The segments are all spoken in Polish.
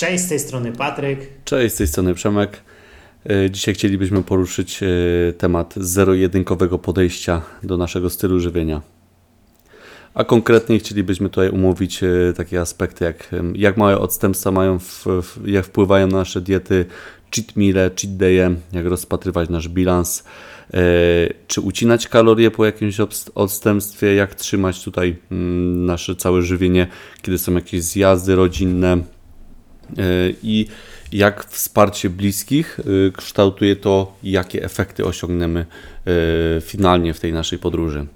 Cześć, z tej strony Patryk. Cześć, z tej strony Przemek. E, dzisiaj chcielibyśmy poruszyć e, temat zero-jedynkowego podejścia do naszego stylu żywienia. A konkretnie chcielibyśmy tutaj umówić e, takie aspekty, jak, jak małe odstępstwa mają, w, w, jak wpływają na nasze diety, cheat meale, cheat day'e, jak rozpatrywać nasz bilans, czy ucinać kalorie po jakimś odstępstwie, jak trzymać tutaj mm, nasze całe żywienie, kiedy są jakieś zjazdy rodzinne, i jak wsparcie bliskich e, kształtuje to, jakie efekty osiągniemy e, finalnie w tej naszej podróży.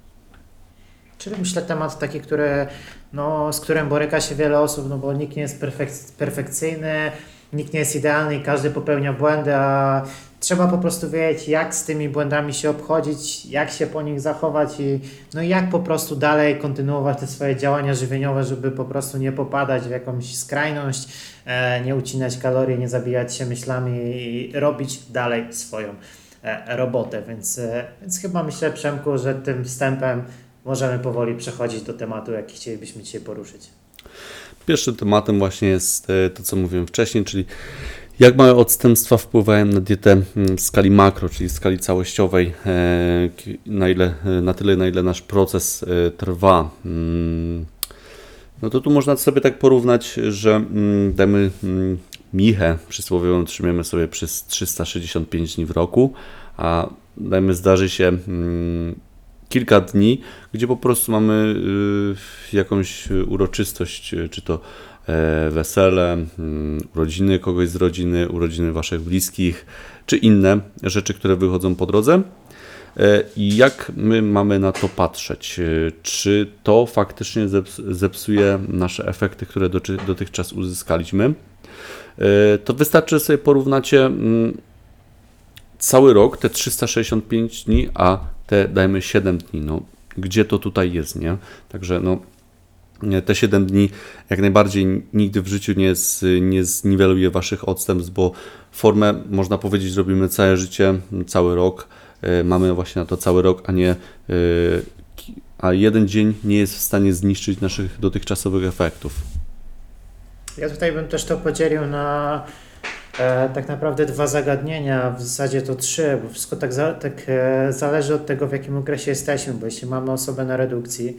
Czyli myślę temat taki, który, no, z którym boryka się wiele osób, no bo nikt nie jest perfek- perfekcyjny, nikt nie jest idealny i każdy popełnia błędy, a trzeba po prostu wiedzieć, jak z tymi błędami się obchodzić, jak się po nich zachować i no jak po prostu dalej kontynuować te swoje działania żywieniowe, żeby po prostu nie popadać w jakąś skrajność, e, nie ucinać kalorii, nie zabijać się myślami i robić dalej swoją e, robotę. Więc, e, więc chyba myślę, Przemku, że tym wstępem możemy powoli przechodzić do tematu, jaki chcielibyśmy dzisiaj poruszyć. Pierwszym tematem właśnie jest to, co mówiłem wcześniej, czyli jak małe odstępstwa wpływają na dietę mm, w skali makro, czyli w skali całościowej, e, na, ile, na tyle, na ile nasz proces e, trwa. Mm, no to tu można sobie tak porównać, że mm, damy michę przysłowiową trzymamy sobie przez 365 dni w roku, a dajmy zdarzy się kilka dni, gdzie po prostu mamy y, jakąś uroczystość, czy to E, wesele, mm, urodziny kogoś z rodziny, urodziny waszych bliskich, czy inne rzeczy, które wychodzą po drodze. E, I jak my mamy na to patrzeć? E, czy to faktycznie zepsuje nasze efekty, które dotychczas uzyskaliśmy? To wystarczy, sobie porównacie mm, cały rok, te 365 dni, a te dajmy 7 dni. No, gdzie to tutaj jest, nie? Także no, te 7 dni jak najbardziej nigdy w życiu nie, z, nie zniweluje Waszych odstępstw, bo formę, można powiedzieć, robimy całe życie, cały rok. E, mamy właśnie na to cały rok, a nie e, a jeden dzień nie jest w stanie zniszczyć naszych dotychczasowych efektów. Ja tutaj bym też to podzielił na e, tak naprawdę dwa zagadnienia, w zasadzie to trzy, bo wszystko tak, za, tak e, zależy od tego, w jakim okresie jesteśmy, bo jeśli mamy osobę na redukcji,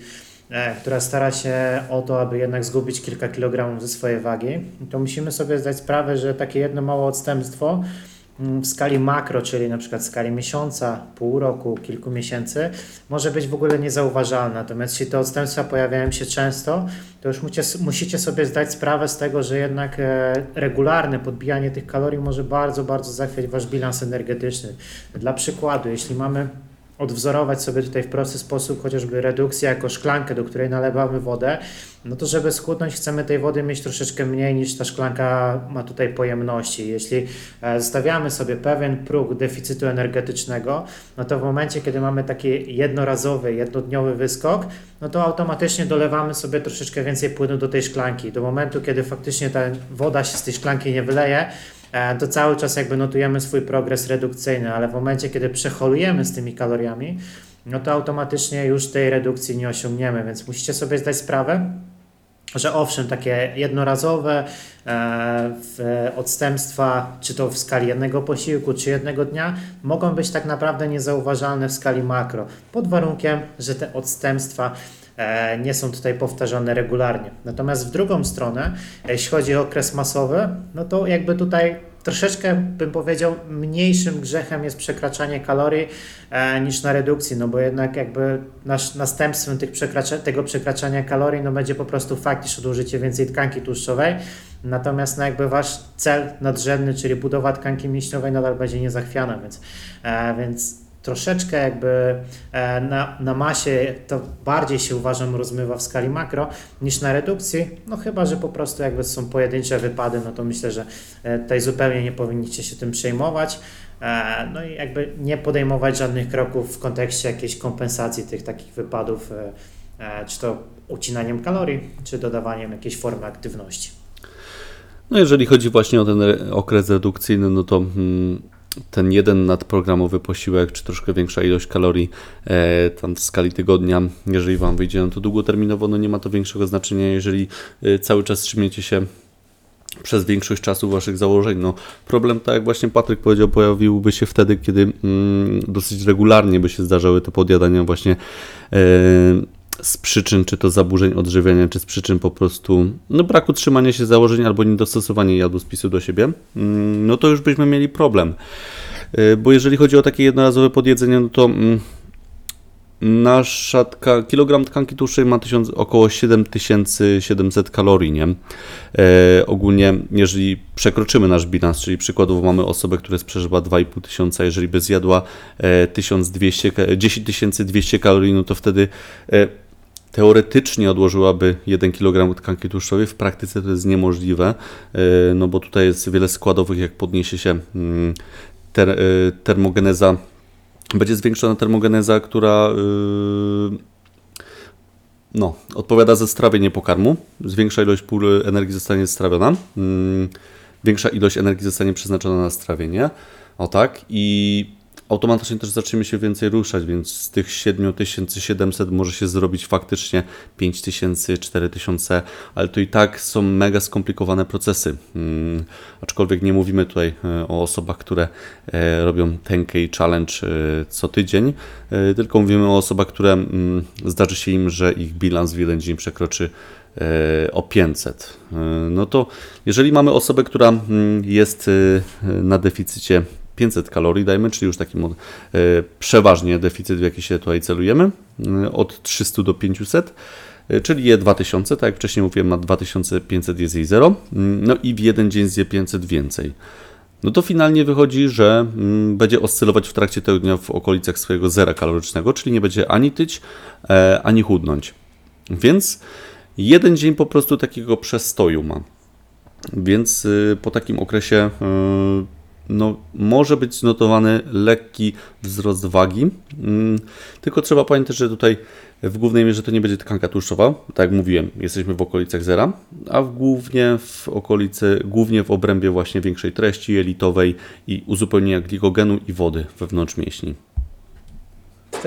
która stara się o to, aby jednak zgubić kilka kilogramów ze swojej wagi, to musimy sobie zdać sprawę, że takie jedno małe odstępstwo mm, w skali makro, czyli na przykład w skali miesiąca, pół roku, kilku miesięcy, może być w ogóle niezauważalne. Natomiast jeśli te odstępstwa pojawiają się często, to już musicie, musicie sobie zdać sprawę z tego, że jednak e, regularne podbijanie tych kalorii może bardzo, bardzo zachwiać wasz bilans energetyczny. Dla przykładu, jeśli mamy odwzorować sobie tutaj w prosty sposób chociażby redukcję jako szklankę, do której nalewamy wodę, no to żeby schudnąć chcemy tej wody mieć troszeczkę mniej niż ta szklanka ma tutaj pojemności. Jeśli e, zostawiamy sobie pewien próg deficytu energetycznego, no to w momencie, kiedy mamy taki jednorazowy, jednodniowy wyskok, no to automatycznie dolewamy sobie troszeczkę więcej płynu do tej szklanki. Do momentu, kiedy faktycznie ta woda się z tej szklanki nie wyleje, to cały czas jakby notujemy swój progres redukcyjny, ale w momencie, kiedy przeholujemy z tymi kaloriami, no to automatycznie już tej redukcji nie osiągniemy, więc musicie sobie zdać sprawę, że owszem, takie jednorazowe e, odstępstwa, czy to w skali jednego posiłku, czy jednego dnia, mogą być tak naprawdę niezauważalne w skali makro, pod warunkiem, że te odstępstwa E, nie są tutaj powtarzane regularnie. Natomiast w drugą stronę, jeśli chodzi o okres masowy, no to jakby tutaj troszeczkę bym powiedział mniejszym grzechem jest przekraczanie kalorii e, niż na redukcji, no bo jednak jakby nasz, następstwem tych przekracza, tego przekraczania kalorii no będzie po prostu fakt, iż odłożycie więcej tkanki tłuszczowej, natomiast no jakby wasz cel nadrzędny, czyli budowa tkanki mięśniowej nadal będzie niezachwiana, więc, e, więc troszeczkę jakby e, na, na masie to bardziej się uważam rozmywa w skali makro niż na redukcji, no chyba, że po prostu jakby są pojedyncze wypady, no to myślę, że e, tutaj zupełnie nie powinniście się tym przejmować. E, no i jakby nie podejmować żadnych kroków w kontekście jakiejś kompensacji tych takich wypadów, czy to ucinaniem kalorii, czy dodawaniem jakiejś formy aktywności. No jeżeli chodzi właśnie o ten okres redukcyjny, no to hmm ten jeden nadprogramowy posiłek, czy troszkę większa ilość kalorii e, tam w skali tygodnia, jeżeli Wam wyjdzie, no to długoterminowo no nie ma to większego znaczenia, jeżeli e, cały czas trzymiecie się przez większość czasu waszych założeń. No, problem, tak jak właśnie Patryk powiedział, pojawiłby się wtedy, kiedy mm, dosyć regularnie by się zdarzały te podjadania właśnie e, z przyczyn czy to zaburzeń odżywiania, czy z przyczyn po prostu no, braku trzymania się założeń albo niedostosowania jadłospisu do siebie, mm, no to już byśmy mieli problem. E, Bo jeżeli chodzi o takie jednorazowe podjedzenie, no to mm, Nasza tka, kilogram tkanki tłuszczej ma 1000, około 7700 kalorii, nie? E, ogólnie, jeżeli przekroczymy nasz bilans, czyli przykładowo mamy osobę, która przeżywa 2,5 tysiąca, jeżeli by zjadła e, 1200, ka- 10200 kalorii, no to wtedy e, teoretycznie odłożyłaby 1 kg tkanki tłuszczowej. W praktyce to jest niemożliwe, e, no bo tutaj jest wiele składowych, jak podniesie się mm, ter, e, termogeneza będzie zwiększona termogeneza, która yy, no, odpowiada za strawienie pokarmu. Zwiększa ilość pól energii zostanie strawiona. Yy, większa ilość energii zostanie przeznaczona na strawienie. O tak. I automatycznie też zaczniemy się więcej ruszać, więc z tych 7700 może się zrobić faktycznie 5000, 4000, ale to i tak są mega skomplikowane procesy. Mm, aczkolwiek nie mówimy tutaj e, o osobach, które e, robią 10K challenge e, co tydzień, tylko mówimy o osobach, które mm, zdarzy się im, że ich bilans w jeden dzień przekroczy o 500. E, No to jeżeli mamy osobę, która mm, jest na deficycie 500 kalorii, dajmy, czyli już taki mod- e, przeważnie deficyt, w jaki się tutaj celujemy, e, od 300 do 500, e, czyli je 2000, tak jak wcześniej mówiłem, na 2500 jest jej 0, no i w jeden dzień zje 500 więcej. No to finalnie wychodzi, że mm, będzie oscylować w trakcie tego dnia w okolicach swojego zera kalorycznego, czyli nie będzie ani tyć, ani chudnąć. Więc jeden dzień po prostu takiego przestoju ma. Więc y, po takim okresie y, no, może być znotowany lekki wzrost wagi. Mm, Tylko trzeba pamiętać, że tutaj w głównej mierze to nie będzie tkanka tłuszczowa. Tak jak mówiłem, jesteśmy w okolicach zera, a w głównie w okolicy, głównie w obrębie właśnie większej treści jelitowej i uzupełnienia glikogenu i wody wewnątrz mięśni.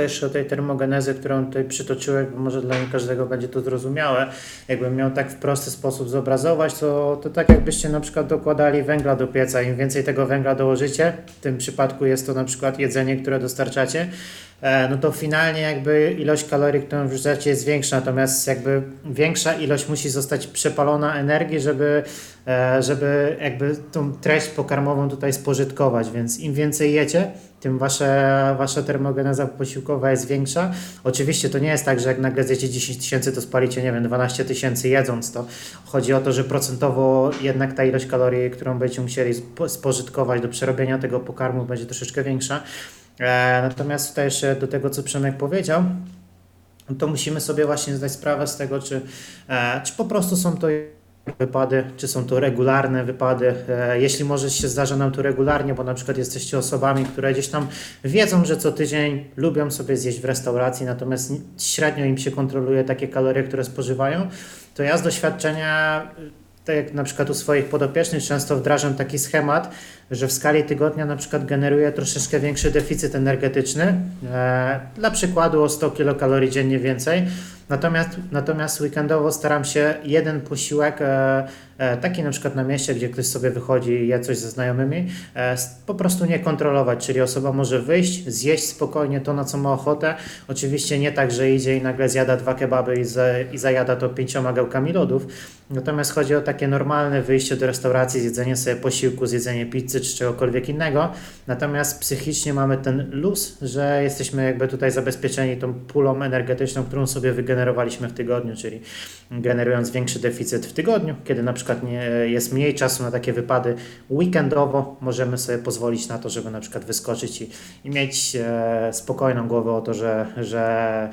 Jeszcze o tej termogenezy, którą tutaj przytoczyłem, bo może dla nie każdego będzie to zrozumiałe. Jakbym miał tak w prosty sposób zobrazować, to, to tak jakbyście na przykład dokładali węgla do pieca. Im więcej tego węgla dołożycie, w tym przypadku jest to na przykład jedzenie, które dostarczacie, no to finalnie jakby ilość kalorii, którą wrzucacie jest większa, natomiast jakby większa ilość musi zostać przepalona energii, żeby, e, żeby jakby tą treść pokarmową tutaj spożytkować, więc im więcej jecie, tym wasze, wasza termogeneza posiłkowa jest większa. Oczywiście to nie jest tak, że jak nagle zjecie 10 tysięcy, to spalicie, nie wiem, 12 tysięcy jedząc to. Chodzi o to, że procentowo jednak ta ilość kalorii, którą będziecie musieli spo- spożytkować do przerobienia tego pokarmu będzie troszeczkę większa. E, natomiast tutaj jeszcze do tego, co Przemek powiedział, to musimy sobie właśnie zdać sprawę z tego, czy, e, czy po prostu są to wypady, czy są to regularne wypady. E, Jeśli może się zdarza nam to regularnie, bo na przykład jesteście osobami, które gdzieś tam wiedzą, że co tydzień lubią sobie zjeść w restauracji, natomiast ni- średnio im się kontroluje takie kalorie, które spożywają, to ja z doświadczenia, tak jak na przykład u swoich podopiecznych, często wdrażam taki schemat, że w skali tygodnia na przykład generuję troszeczkę większy deficyt energetyczny, e, dla przykładu o 100 kilokalorii dziennie więcej, Natomiast, natomiast weekendowo staram się jeden posiłek, e, e, taki na przykład na mieście, gdzie ktoś sobie wychodzi i je coś ze znajomymi, e, po prostu nie kontrolować, czyli osoba może wyjść, zjeść spokojnie to, na co ma ochotę. Oczywiście nie tak, że idzie i nagle zjada dwa kebaby i, i zajada to pięcioma gałkami lodów, natomiast chodzi o takie normalne wyjście do restauracji, zjedzenie sobie posiłku, zjedzenie pizzy czy czegokolwiek innego, natomiast psychicznie mamy ten luz, że jesteśmy jakby tutaj zabezpieczeni tą pulą energetyczną, którą sobie wygenerowaliśmy w tygodniu, czyli generując większy deficyt w tygodniu, kiedy na przykład nie, jest mniej czasu na takie wypady weekendowo, możemy sobie pozwolić na to, żeby na przykład wyskoczyć i, i mieć e, spokojną głowę o to, że, że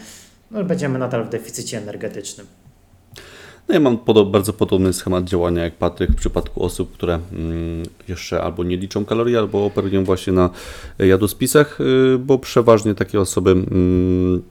no, będziemy nadal w deficycie energetycznym. No ja mam bardzo podobny schemat działania jak Patryk w przypadku osób, które mm, jeszcze albo nie liczą kalorii, albo operują właśnie na jadłospisach, y, bo przeważnie takie osoby mm,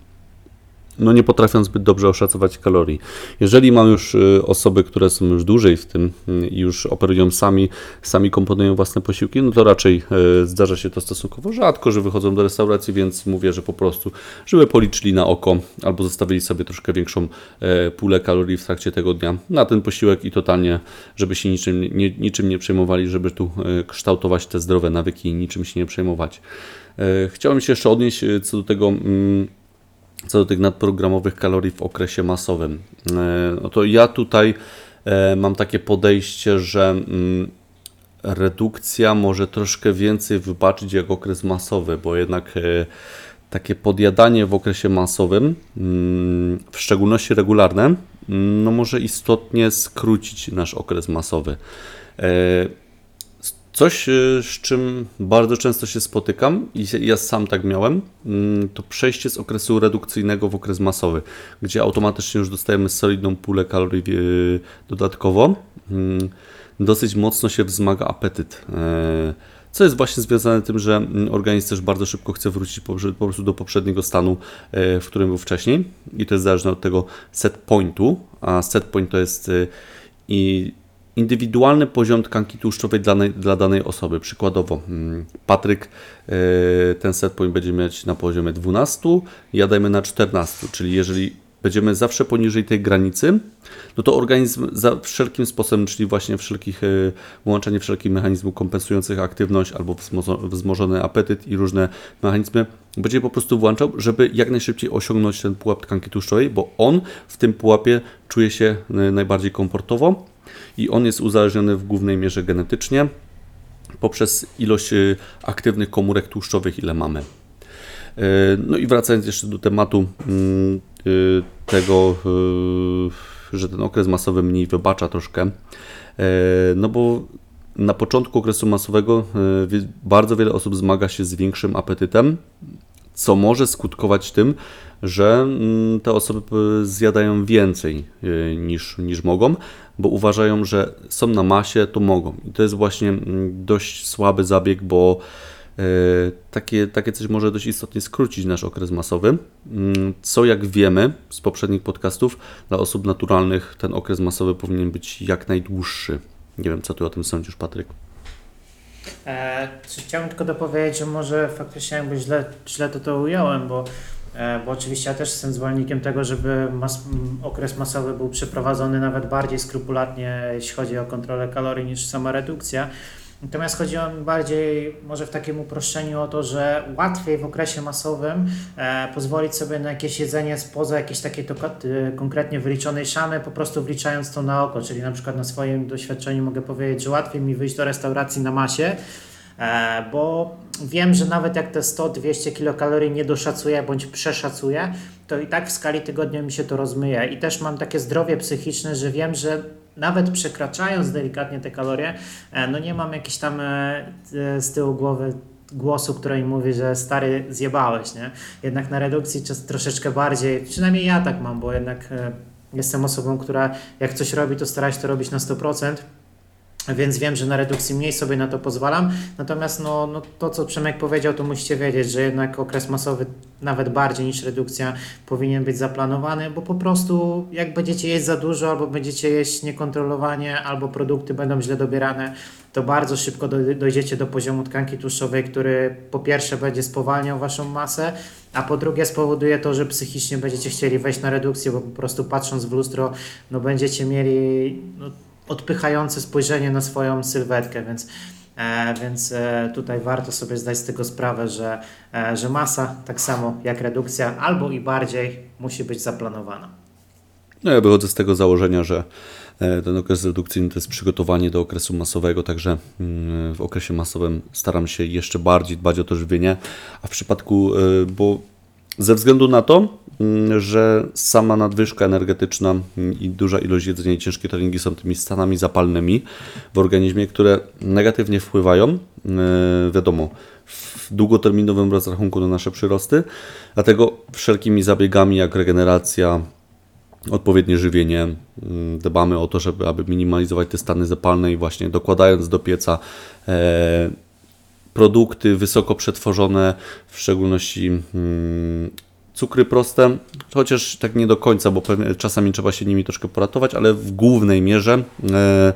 no nie potrafią zbyt dobrze oszacować kalorii. Jeżeli mam już y, osoby, które są już dłużej w tym y, i już operują sami, sami komponują własne posiłki, no to raczej y, zdarza się to stosunkowo rzadko, że wychodzą do restauracji, więc mówię, że po prostu, żeby policzyli na oko albo zostawili sobie troszkę większą e, pulę kalorii w trakcie tego dnia na ten posiłek i totalnie, żeby się niczym nie, niczym nie przejmowali, żeby tu e, kształtować te zdrowe nawyki i niczym się nie przejmować. E, Chciałem się jeszcze odnieść co do tego, mm, co do tych nadprogramowych kalorii w okresie masowym. E, No to ja tutaj e, mam takie podejście, że mm, redukcja może troszkę więcej wybaczyć jak okres masowy, bo jednak e, takie podjadanie w okresie masowym, mm, w szczególności regularne, mm, no może istotnie skrócić nasz okres masowy. Coś, y, z czym bardzo często się spotykam i ja sam tak miałem, mm, to przejście z okresu redukcyjnego w okres masowy, gdzie automatycznie już dostajemy solidną pulę kalorii y, dodatkowo. Mm, Dosyć mocno się wzmaga apetyt. e, Co jest właśnie związane z tym, że mm, organizm też bardzo szybko chce wrócić po, po prostu do poprzedniego stanu, w którym był wcześniej. I to jest zależne od tego set pointu, a set point to jest y, i indywidualny poziom tkanki tłuszczowej dla, dla danej osoby. Przykładowo, mm, Patryk e, ten set będzie mieć na poziomie 12, ja dajmy na 14, czyli jeżeli będziemy zawsze poniżej tej granicy, no to organizm za wszelkim sposobem, czyli właśnie wszelkich, e, włączenie wszelkich mechanizmów kompensujących aktywność albo wzmo- wzmożony apetyt i różne mechanizmy będzie po prostu włączał, żeby jak najszybciej osiągnąć ten pułap tkanki tłuszczowej, bo on w tym pułapie czuje się e, najbardziej komfortowo i on jest uzależniony w głównej mierze genetycznie poprzez ilość y, aktywnych komórek tłuszczowych, ile mamy. Y, No i wracając jeszcze do tematu mm, y, tego, że ten okres masowy mniej wybacza troszkę, no bo na początku okresu masowego bardzo wiele osób zmaga się z większym apetytem, co może skutkować tym, że mm, te osoby y, zjadają więcej y, niż, niż mogą, bo uważają, że są na masie, to mogą. I to jest właśnie mm, dość słaby zabieg, bo y, takie, takie coś może dość istotnie skrócić nasz okres masowy. Mm, Co jak wiemy z poprzednich podcastów, dla osób naturalnych ten okres masowy powinien być jak najdłuższy. Nie wiem, co ty o tym sądzisz, Patryk. E, czy chciałem tylko dopowiedzieć, że może faktycznie jakby źle, źle to to ująłem, bo, bo oczywiście ja też jestem zwolennikiem tego, żeby mas, okres masowy był przeprowadzony nawet bardziej skrupulatnie, jeśli chodzi o kontrolę kalorii, niż sama redukcja. Natomiast chodziło mi bardziej może w takim uproszczeniu o to, że łatwiej w okresie masowym e, pozwolić sobie na jakieś jedzenie spoza jakiejś takiej to, e, konkretnie wyliczonej szamy, po prostu wliczając to na oko. Czyli na przykład na swoim doświadczeniu mogę powiedzieć, że łatwiej mi wyjść do restauracji na masie, E, bo wiem, że nawet jak te 100-200 kilokalorii nie doszacuję bądź przeszacuję, to i tak w skali tygodnia mi się to rozmyje. I też mam takie zdrowie psychiczne, że wiem, że nawet przekraczając delikatnie te kalorie, e, no nie mam jakiś tam e, e, z tyłu głowy głosu, który mi mówi, że stary zjebałeś, nie? Jednak na redukcji czas troszeczkę bardziej, przynajmniej ja tak mam, bo jednak e, jestem osobą, która jak coś robi, to stara się to robić na 100%. Więc wiem, że na redukcji mniej sobie na to pozwalam. Natomiast no, no to, co Przemek powiedział, to musicie wiedzieć, że jednak okres masowy nawet bardziej niż redukcja powinien być zaplanowany, bo po prostu jak będziecie jeść za dużo, albo będziecie jeść niekontrolowanie, albo produkty będą źle dobierane, to bardzo szybko doj- dojdziecie do poziomu tkanki tłuszczowej, który po pierwsze będzie spowalniał waszą masę, a po drugie spowoduje to, że psychicznie będziecie chcieli wejść na redukcję, bo po prostu patrząc w lustro, no będziecie mieli no, odpychające spojrzenie na swoją sylwetkę, więc, e, więc e, tutaj warto sobie zdać z tego sprawę, że, e, że masa, tak samo jak redukcja, albo i bardziej musi być zaplanowana. No ja wychodzę z tego założenia, że e, ten okres redukcyjny to jest przygotowanie do okresu masowego, także mm, w okresie masowym staram się jeszcze bardziej dbać o to żywienie, a w przypadku, e, bo ze względu na to, że sama nadwyżka energetyczna mm, i duża ilość jedzenia i ciężkie treningi są tymi stanami zapalnymi w organizmie, które negatywnie wpływają, e, wiadomo, w długoterminowym rozrachunku na nasze przyrosty, dlatego wszelkimi zabiegami jak regeneracja, odpowiednie żywienie. mm, Dbamy o to, żeby aby minimalizować te stany zapalne i właśnie dokładając do pieca e, produkty wysoko przetworzone, w szczególności mm, cukry proste, chociaż tak nie do końca, bo czasami trzeba się nimi troszkę poratować, ale w głównej mierze e,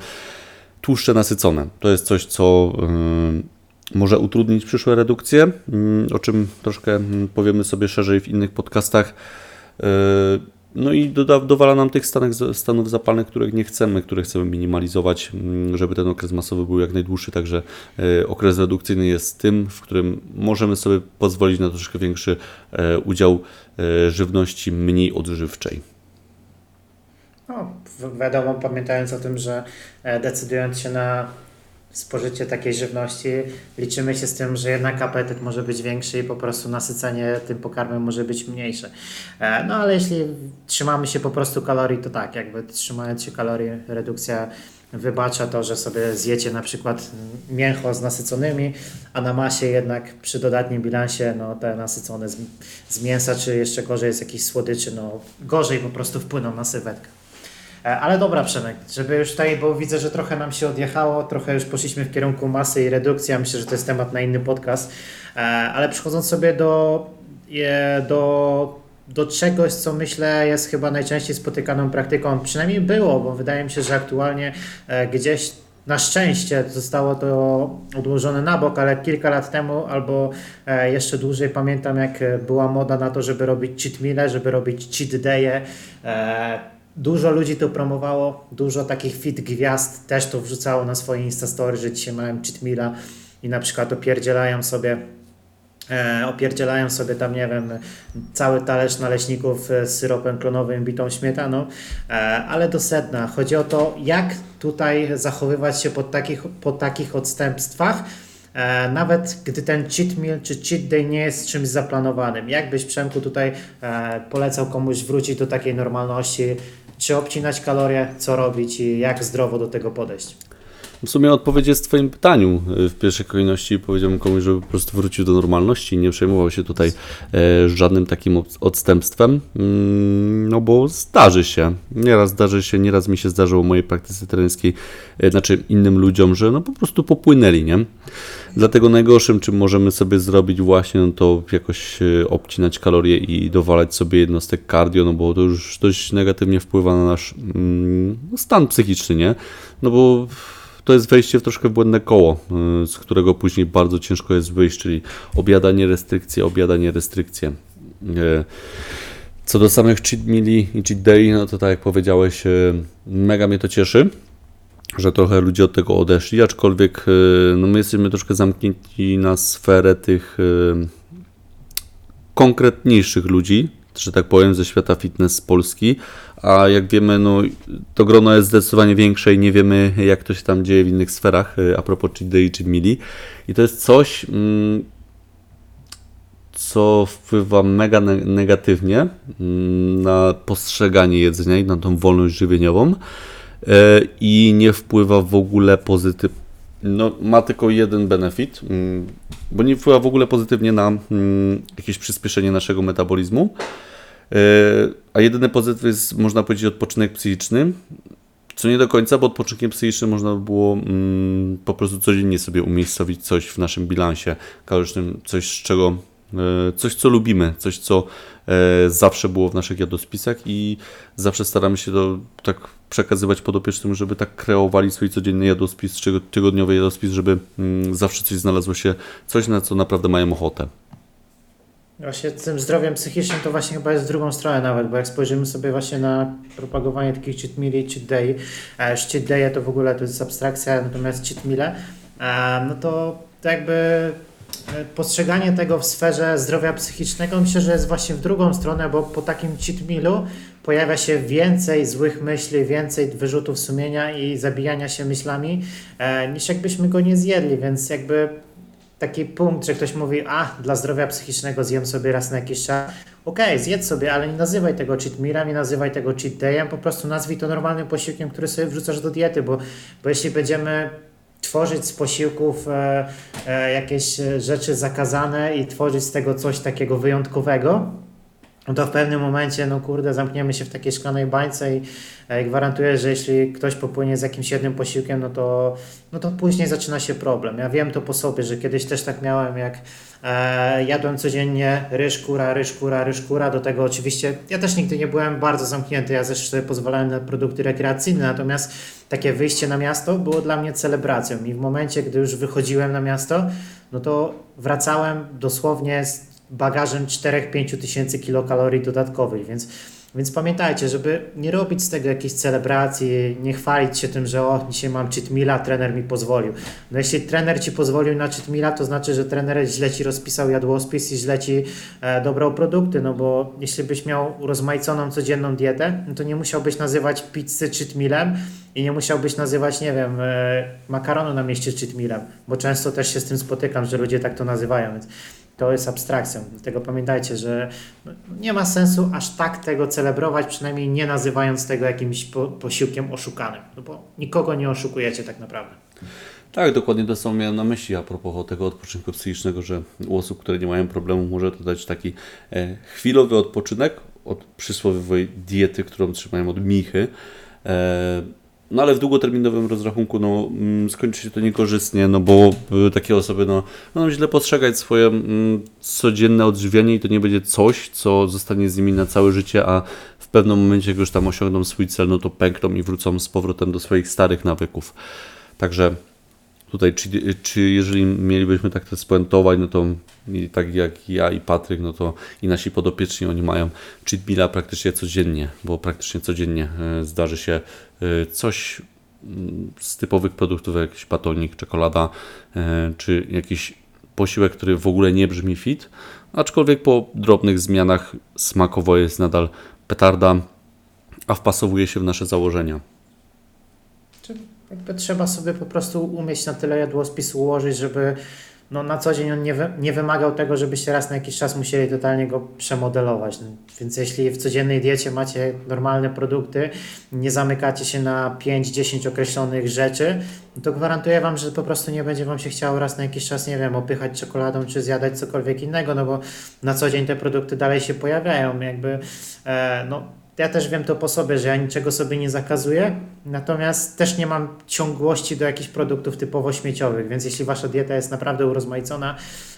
tłuszcze nasycone. To jest coś, co e, może utrudnić przyszłe redukcje, mm, o czym troszkę mm, powiemy sobie szerzej w innych podcastach. No i doda, dowala nam tych stanek, stanów zapalnych, których nie chcemy, które chcemy minimalizować, mm, żeby ten okres masowy był jak najdłuższy. Także e, okres redukcyjny jest tym, w którym możemy sobie pozwolić na troszkę większy e, udział e, żywności mniej odżywczej. No, wi- wiadomo, pamiętając o tym, że decydując się na spożycie takiej żywności, liczymy się z tym, że jednak apetyt może być większy i po prostu nasycenie tym pokarmem może być mniejsze. E, No ale jeśli trzymamy się po prostu kalorii, to tak, jakby trzymając się kalorii, redukcja wybacza to, że sobie zjecie na przykład mięcho z nasyconymi, a na masie jednak przy dodatnim bilansie no, te nasycone z, z mięsa, czy jeszcze gorzej z jakichś słodyczy, no gorzej po prostu wpłyną na sylwetkę. E, Ale dobra, Przemek, żeby już tutaj, bo widzę, że trochę nam się odjechało, trochę już poszliśmy w kierunku masy i redukcji, ja myślę, że to jest temat na inny podcast, E, ale przechodząc sobie do, do, do czegoś, co myślę jest chyba najczęściej spotykaną praktyką, przynajmniej było, bo wydaje mi się, że aktualnie e, gdzieś na szczęście zostało to odłożone na bok, ale kilka lat temu albo jeszcze dłużej pamiętam, jak była moda na to, żeby robić cheat meale, żeby robić cheat day'e. Dużo ludzi to promowało, dużo takich fit gwiazd też to wrzucało na swoje Instastory, że dzisiaj mają cheat meala i na przykład opierdzielają sobie e, opierdzielają sobie tam, nie wiem, cały talerz naleśników z syropem klonowym, bitą śmietaną, e, ale do sedna. Chodzi o to, jak tutaj zachowywać się po takich, po takich odstępstwach, e, nawet gdy ten cheat meal czy cheat day nie jest czymś zaplanowanym. Jak byś, Przemku, tutaj e, polecał komuś wrócić do takiej normalności, czy obcinać kalorie, co robić i jak zdrowo do tego podejść? W sumie odpowiedź jest w Twoim pytaniu y, w pierwszej kolejności. Powiedziałbym komuś, żeby po prostu wrócił do normalności i nie przejmował się tutaj e, żadnym takim od- odstępstwem. Mm, No bo zdarzy się. Nieraz zdarzy się, nieraz mi się zdarzyło w mojej praktyce trenerskiej, e, znaczy innym ludziom, że no po prostu popłynęli, nie? Dlatego najgorszym, czym możemy sobie zrobić właśnie, no to jakoś e, obcinać kalorie i dowalać sobie jednostek cardio, no bo to już dość negatywnie wpływa na nasz mm, stan psychiczny, nie? No bo to jest wejście w troszkę błędne koło, y, z którego później bardzo ciężko jest wyjść, czyli obiadanie, restrykcje, obiadanie, restrykcje. Y, Co do samych cheat meali i cheat day, no to tak jak powiedziałeś, y, mega mnie to cieszy, że trochę ludzie od tego odeszli, aczkolwiek no my jesteśmy troszkę zamknięci na sferę tych konkretniejszych ludzi, że tak powiem, ze świata fitness z Polski, a jak wiemy, no, to grono jest zdecydowanie większe i nie wiemy, jak to się tam dzieje w innych sferach, y, a propos cheat day czy mili. I to jest coś, mm, co wpływa mega ne- negatywnie mm, na postrzeganie jedzenia i na tą wolność żywieniową e, i nie wpływa w ogóle pozytywnie. No, ma tylko jeden benefit, mm, bo nie wpływa w ogóle pozytywnie na mm, jakieś przyspieszenie naszego metabolizmu. E, A jedyny pozytyw jest, można powiedzieć, odpoczynek psychiczny. Co nie do końca, bo odpoczynkiem psychicznym można by było mm, po prostu codziennie sobie umiejscowić coś w naszym bilansie kalorycznym, coś z czego, e, coś co lubimy, coś co e, zawsze było w naszych jadłospisach i zawsze staramy się to tak przekazywać podopiecznym, żeby tak kreowali swój codzienny jadłospis, czy tygodniowy jadłospis, żeby mm, zawsze coś znalazło się, coś na co naprawdę mają ochotę. Właśnie z tym zdrowiem psychicznym to właśnie chyba jest w drugą stronę nawet, bo jak spojrzymy sobie właśnie na propagowanie takich cheat meali, cheat day, już cheat day to w ogóle to jest abstrakcja, natomiast cheat meale, e, no to to jakby e, postrzeganie tego w sferze zdrowia psychicznego myślę, że jest właśnie w drugą stronę, bo po takim cheat mealu pojawia się więcej złych myśli, więcej wyrzutów sumienia i zabijania się myślami, e, niż jakbyśmy go nie zjedli, więc jakby taki punkt, że ktoś mówi, a dla zdrowia psychicznego zjem sobie raz na jakiś czas. Okej, zjedz sobie, ale nie nazywaj tego cheat mealem, nie nazywaj tego cheat dayem, po prostu nazwij to normalnym posiłkiem, który sobie wrzucasz do diety, bo, bo jeśli będziemy tworzyć z posiłków e, e, jakieś rzeczy zakazane i tworzyć z tego coś takiego wyjątkowego, to w pewnym momencie, no kurde, zamkniemy się w takiej szklanej bańce i e, gwarantuję, że jeśli ktoś popłynie z jakimś jednym posiłkiem, no to, no to później zaczyna się problem. Ja wiem to po sobie, że kiedyś też tak miałem, jak e, jadłem codziennie ryż, kura, ryż, kura, ryż, kura, do tego oczywiście, ja też nigdy nie byłem bardzo zamknięty, ja też sobie pozwalałem na produkty rekreacyjne, natomiast takie wyjście na miasto było dla mnie celebracją. I w momencie, gdy już wychodziłem na miasto, no to wracałem dosłownie z bagażem 4-5 tysięcy kilokalorii dodatkowych, więc, więc pamiętajcie, żeby nie robić z tego jakiejś celebracji, nie chwalić się tym, że o, dzisiaj mam cheat meala, trener mi pozwolił. No jeśli trener Ci pozwolił na cheat meala, to znaczy, że trener źle Ci rozpisał jadłospis i źle Ci e, dobrał produkty, no bo jeśli byś miał rozmaiconą codzienną dietę, no to nie musiałbyś nazywać pizzy cheat mealem i nie musiałbyś nazywać, nie wiem, e, makaronu na mieście cheat mealem, bo często też się z tym spotykam, że ludzie tak to nazywają, więc to jest abstrakcją. Dlatego pamiętajcie, że nie ma sensu aż tak tego celebrować, przynajmniej nie nazywając tego jakimś po, posiłkiem oszukanym, no bo nikogo nie oszukujecie tak naprawdę. Tak, dokładnie to samo miałem na myśli a propos tego odpoczynku psychicznego, że u osób, które nie mają problemu, może to dać taki e, chwilowy odpoczynek od przysłowiowej diety, którą trzymają od michy. E, no ale w długoterminowym rozrachunku no, mm, skończy się to niekorzystnie, no bo y, takie osoby no, będą źle postrzegać swoje mm, codzienne odżywianie i to nie będzie coś, co zostanie z nimi na całe życie, a w pewnym momencie, jak już tam osiągną swój cel, no to pękną i wrócą z powrotem do swoich starych nawyków. Także tutaj, czy, czy jeżeli mielibyśmy tak to spuentować, no to tak jak ja i Patryk, no to i nasi podopieczni, oni mają cheat meala praktycznie codziennie, bo praktycznie codziennie e, zdarzy się e, coś mm, z typowych produktów, jak jakiś batonik, czekolada, e, czy jakiś posiłek, który w ogóle nie brzmi fit, aczkolwiek po drobnych zmianach smakowo jest nadal petarda, a wpasowuje się w nasze założenia. Jakby trzeba sobie po prostu umieć na tyle jadłospisu ułożyć, żeby no, na co dzień on nie, wy, nie wymagał tego, żebyście raz na jakiś czas musieli totalnie go przemodelować. No, więc jeśli w codziennej diecie macie normalne produkty, nie zamykacie się na 5-10 określonych rzeczy, no to gwarantuję Wam, że po prostu nie będzie Wam się chciało raz na jakiś czas, nie wiem, opychać czekoladą czy zjadać cokolwiek innego, no bo na co dzień te produkty dalej się pojawiają. Jakby, e, no, ja też wiem to po sobie, że ja niczego sobie nie zakazuję, natomiast też nie mam ciągłości do jakichś produktów typowo śmieciowych, więc jeśli wasza dieta jest naprawdę urozmaicona,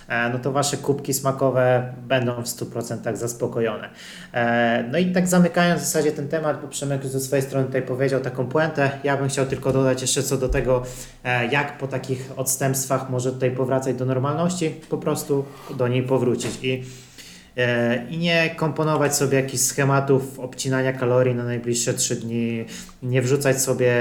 e, no to wasze kubki smakowe będą w 100% zaspokojone. E, no i tak zamykając w zasadzie ten temat, bo Przemek ze swojej strony tutaj powiedział taką puentę, ja bym chciał tylko dodać jeszcze co do tego, e, jak po takich odstępstwach może tutaj powracać do normalności, po prostu do niej powrócić i i nie komponować sobie jakichś schematów obcinania kalorii na najbliższe 3 dni, nie wrzucać sobie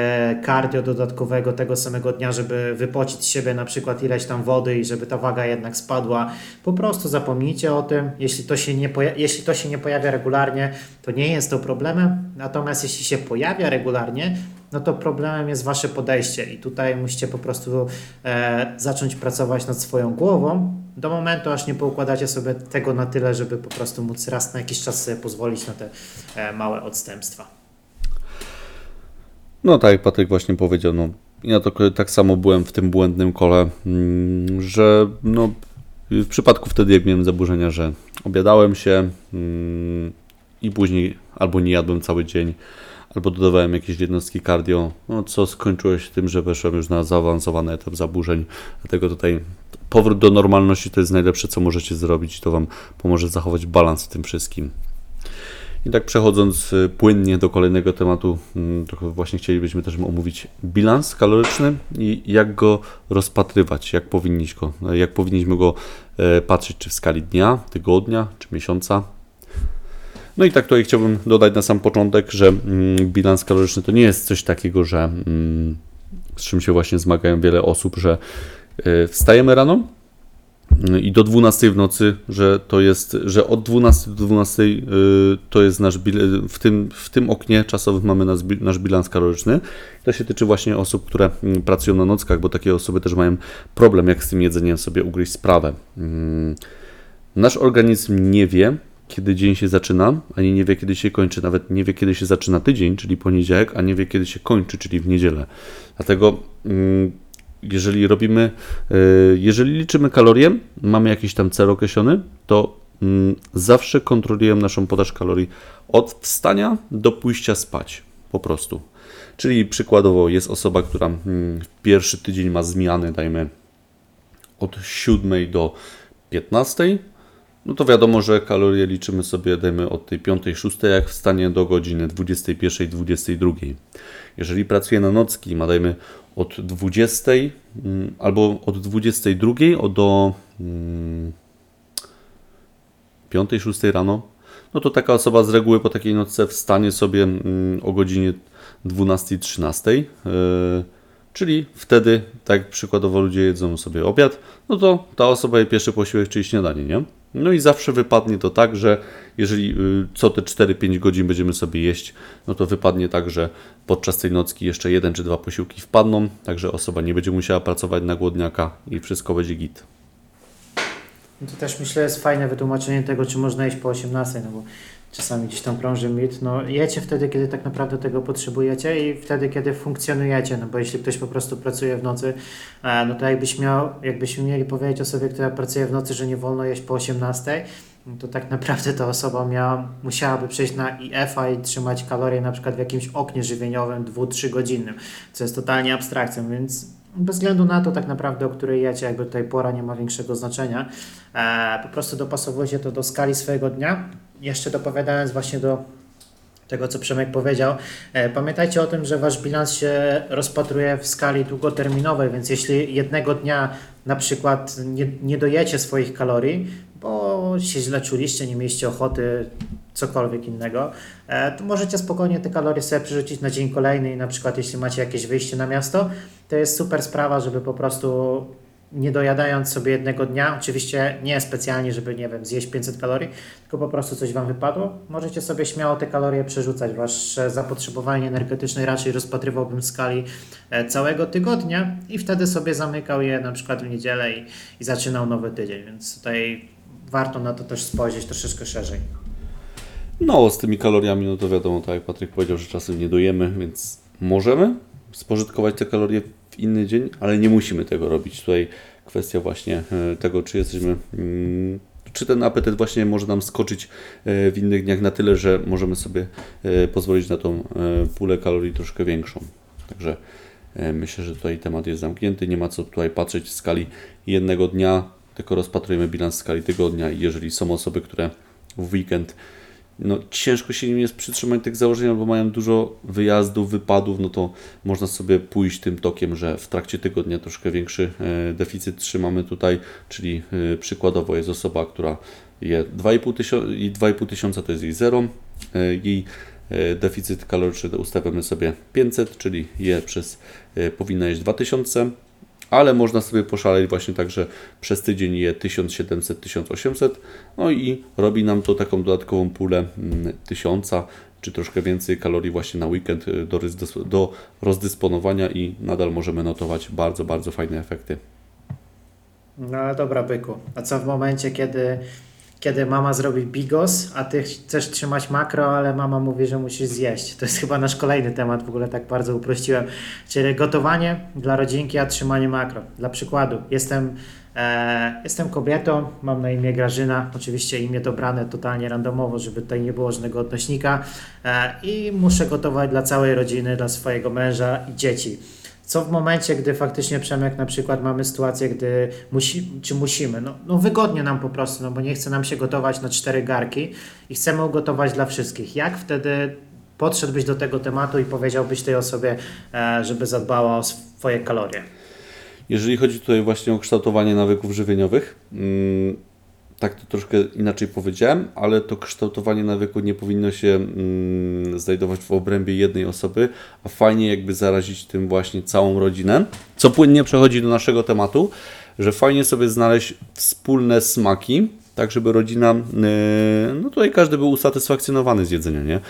cardio dodatkowego tego samego dnia, żeby wypocić z siebie na przykład ileś tam wody i żeby ta waga jednak spadła. Po prostu zapomnijcie o tym. Jeśli to się nie, jeśli to się nie pojawia regularnie, to nie jest to problemem. Natomiast jeśli się pojawia regularnie, no to problemem jest wasze podejście i tutaj musicie po prostu e, zacząć pracować nad swoją głową do momentu, aż nie poukładacie sobie tego na tyle, żeby po prostu móc raz na jakiś czas sobie pozwolić na te e, małe odstępstwa. No tak, jak Patryk właśnie powiedział, no ja to tak samo byłem w tym błędnym kole, mm, że no w przypadku wtedy, jak miałem zaburzenia, że obiadałem się mm, i później albo nie jadłem cały dzień, albo dodawałem jakieś jednostki cardio, no, co skończyło się tym, że weszłem już na zaawansowany etap zaburzeń. Dlatego tutaj powrót do normalności to jest najlepsze, co możecie zrobić. To Wam pomoże zachować balans w tym wszystkim. I tak przechodząc y, płynnie do kolejnego tematu, mm, właśnie chcielibyśmy też omówić bilans kaloryczny i jak go rozpatrywać, jak, powinniś go, jak powinniśmy go e, patrzeć, czy w skali dnia, tygodnia, czy miesiąca. No i tak tutaj chciałbym dodać na sam początek, że mm, bilans kaloryczny to nie jest coś takiego, że mm, z czym się właśnie zmagają wiele osób, że e, wstajemy rano mm, i do 12 w nocy, że to jest, że od 12 do 12 e, to jest nasz w tym, w tym oknie czasowym mamy nasz bilans kaloryczny. To się tyczy właśnie osób, które pracują na nockach, bo takie osoby też mają problem, jak z tym jedzeniem sobie ugryźć sprawę. Nasz organizm nie wie, kiedy dzień się zaczyna, ani nie wie, kiedy się kończy. Nawet nie wie, kiedy się zaczyna tydzień, czyli poniedziałek, a nie wie, kiedy się kończy, czyli w niedzielę. Dlatego, mm, jeżeli robimy, e, jeżeli liczymy kalorie, mamy jakiś tam cel określony, to mm, zawsze kontrolujemy naszą podaż kalorii od wstania do pójścia spać. Po prostu. Czyli przykładowo jest osoba, która mm, w pierwszy tydzień ma zmiany, dajmy od 7 do 15, no to wiadomo, że kalorie liczymy sobie, dajmy od tej 5-6, jak wstanie do godziny 21-22. Jeżeli pracuje na nocki, ma dajmy od 20 mm, albo od 22 o do mm, 5-6 rano, no to taka osoba z reguły po takiej nocce wstanie sobie mm, o godzinie 12-13. Yy, Czyli wtedy, tak przykładowo ludzie jedzą sobie obiad, no to ta osoba je pierwszy posiłek, czyli śniadanie, nie? No i zawsze wypadnie to tak, że jeżeli y, co te 4-5 godzin będziemy sobie jeść, no to wypadnie tak, że podczas tej nocki jeszcze jeden czy dwa posiłki wpadną, także osoba nie będzie musiała pracować na głodniaka i wszystko będzie git. To też myślę jest fajne wytłumaczenie tego, czy można jeść po 18, no bo czasami gdzieś tam krąży mit, no jecie wtedy, kiedy tak naprawdę tego potrzebujecie i wtedy, kiedy funkcjonujecie, no bo jeśli ktoś po prostu pracuje w nocy, e, no to jakbyś miał, jakbyśmy mieli powiedzieć osobie, która pracuje w nocy, że nie wolno jeść po 18, no to tak naprawdę ta osoba miała, musiałaby przejść na IF-a i trzymać kalorie na przykład w jakimś oknie żywieniowym 2-3 godzinnym, co jest totalnie abstrakcją, więc bez względu na to tak naprawdę, o której jecie, jakby tutaj pora nie ma większego znaczenia, e, po prostu dopasowujecie to do skali swojego dnia. Jeszcze dopowiadając właśnie do tego, co Przemek powiedział, e, pamiętajcie o tym, że wasz bilans się rozpatruje w skali długoterminowej, więc jeśli jednego dnia na przykład nie, nie dojecie swoich kalorii, bo się źle czuliście, nie mieliście ochoty, cokolwiek innego, e, to możecie spokojnie te kalorie sobie przerzucić na dzień kolejny i na przykład jeśli macie jakieś wyjście na miasto, to jest super sprawa, żeby po prostu nie dojadając sobie jednego dnia, oczywiście nie specjalnie, żeby, nie wiem, zjeść 500 kalorii, tylko po prostu coś Wam wypadło, możecie sobie śmiało te kalorie przerzucać. Wasze zapotrzebowanie energetyczne raczej rozpatrywałbym w skali e, całego tygodnia i wtedy sobie zamykał je na przykład w niedzielę i, i zaczynał nowy tydzień, więc tutaj warto na to też spojrzeć troszeczkę szerzej. No, z tymi kaloriami, no to wiadomo, tak jak Patryk powiedział, że czasem nie dojemy, więc możemy spożytkować te kalorie inny dzień, ale nie musimy tego robić. Tutaj kwestia właśnie e, tego, czy jesteśmy, mm, czy ten apetyt właśnie może nam skoczyć e, w innych dniach na tyle, że możemy sobie e, pozwolić na tą pulę kalorii troszkę większą. Także myślę, że tutaj temat jest zamknięty. Nie ma co tutaj patrzeć w skali jednego dnia, tylko rozpatrujemy bilans w skali tygodnia i jeżeli są osoby, które w weekend no, ciężko się nim jest przytrzymać tych założeń, bo mają dużo wyjazdów, wypadów, no to można sobie pójść tym tokiem, że w trakcie tygodnia troszkę większy e, deficyt trzymamy tutaj, czyli e, przykładowo jest osoba, która je 2,5 tysiąca, 2,5 tysiąca to jest jej zero, e, jej deficyt kaloryczny ustawiamy sobie 500, czyli je przez powinna jeść 2000, ale można sobie poszaleć właśnie tak, że przez tydzień je 1700-1800, no i robi nam to taką dodatkową pulę 1000 mm, czy troszkę więcej kalorii właśnie na weekend y, do, do rozdysponowania i nadal możemy notować bardzo, bardzo fajne efekty. No dobra, byku. A co w momencie, kiedy kiedy mama zrobi bigos, a ty chcesz trzymać makro, ale mama mówi, że musisz zjeść. To jest chyba nasz kolejny temat, w ogóle tak bardzo uprościłem. Czyli gotowanie dla rodzinki, a trzymanie makro. Dla przykładu, jestem, e, jestem kobietą, mam na imię Grażyna, oczywiście imię dobrane totalnie randomowo, żeby tutaj nie było żadnego odnośnika e, i muszę gotować dla całej rodziny, dla swojego męża i dzieci. Co w momencie, gdy faktycznie Przemek na przykład mamy sytuację, gdy musi, czy musimy, no, no wygodnie nam po prostu, no bo nie chce nam się gotować na cztery garki i chcemy ugotować dla wszystkich. Jak wtedy podszedłbyś do tego tematu i powiedziałbyś tej osobie, e, żeby zadbała o swoje kalorie? Jeżeli chodzi tutaj właśnie o kształtowanie nawyków żywieniowych, mm, tak to troszkę inaczej powiedziałem, ale to kształtowanie nawyku nie powinno się mm, znajdować w obrębie jednej osoby, a fajnie jakby zarazić tym właśnie całą rodzinę. Co płynnie przechodzi do naszego tematu, że fajnie sobie znaleźć wspólne smaki, tak żeby rodzina, yy, no tutaj każdy był usatysfakcjonowany z jedzenia, nie?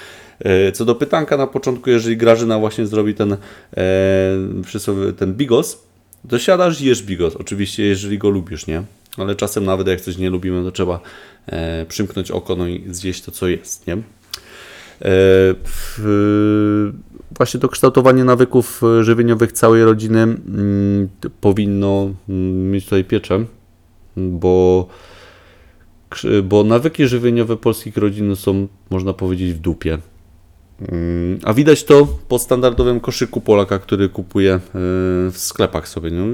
Yy, co do pytanka na początku, jeżeli Grażyna właśnie zrobi ten, yy, ten bigos, to siadasz i jesz bigos, oczywiście jeżeli go lubisz, nie? Ale czasem nawet jak coś nie lubimy, to trzeba e, przymknąć oko no i zjeść to, co jest, nie? E, w, właśnie to kształtowanie nawyków żywieniowych całej rodziny mm, powinno mm, mieć tutaj pieczę, bo Bo nawyki żywieniowe polskich rodzin są, można powiedzieć, w dupie. Mm, A widać to po standardowym koszyku Polaka, który kupuje e, w sklepach sobie. No,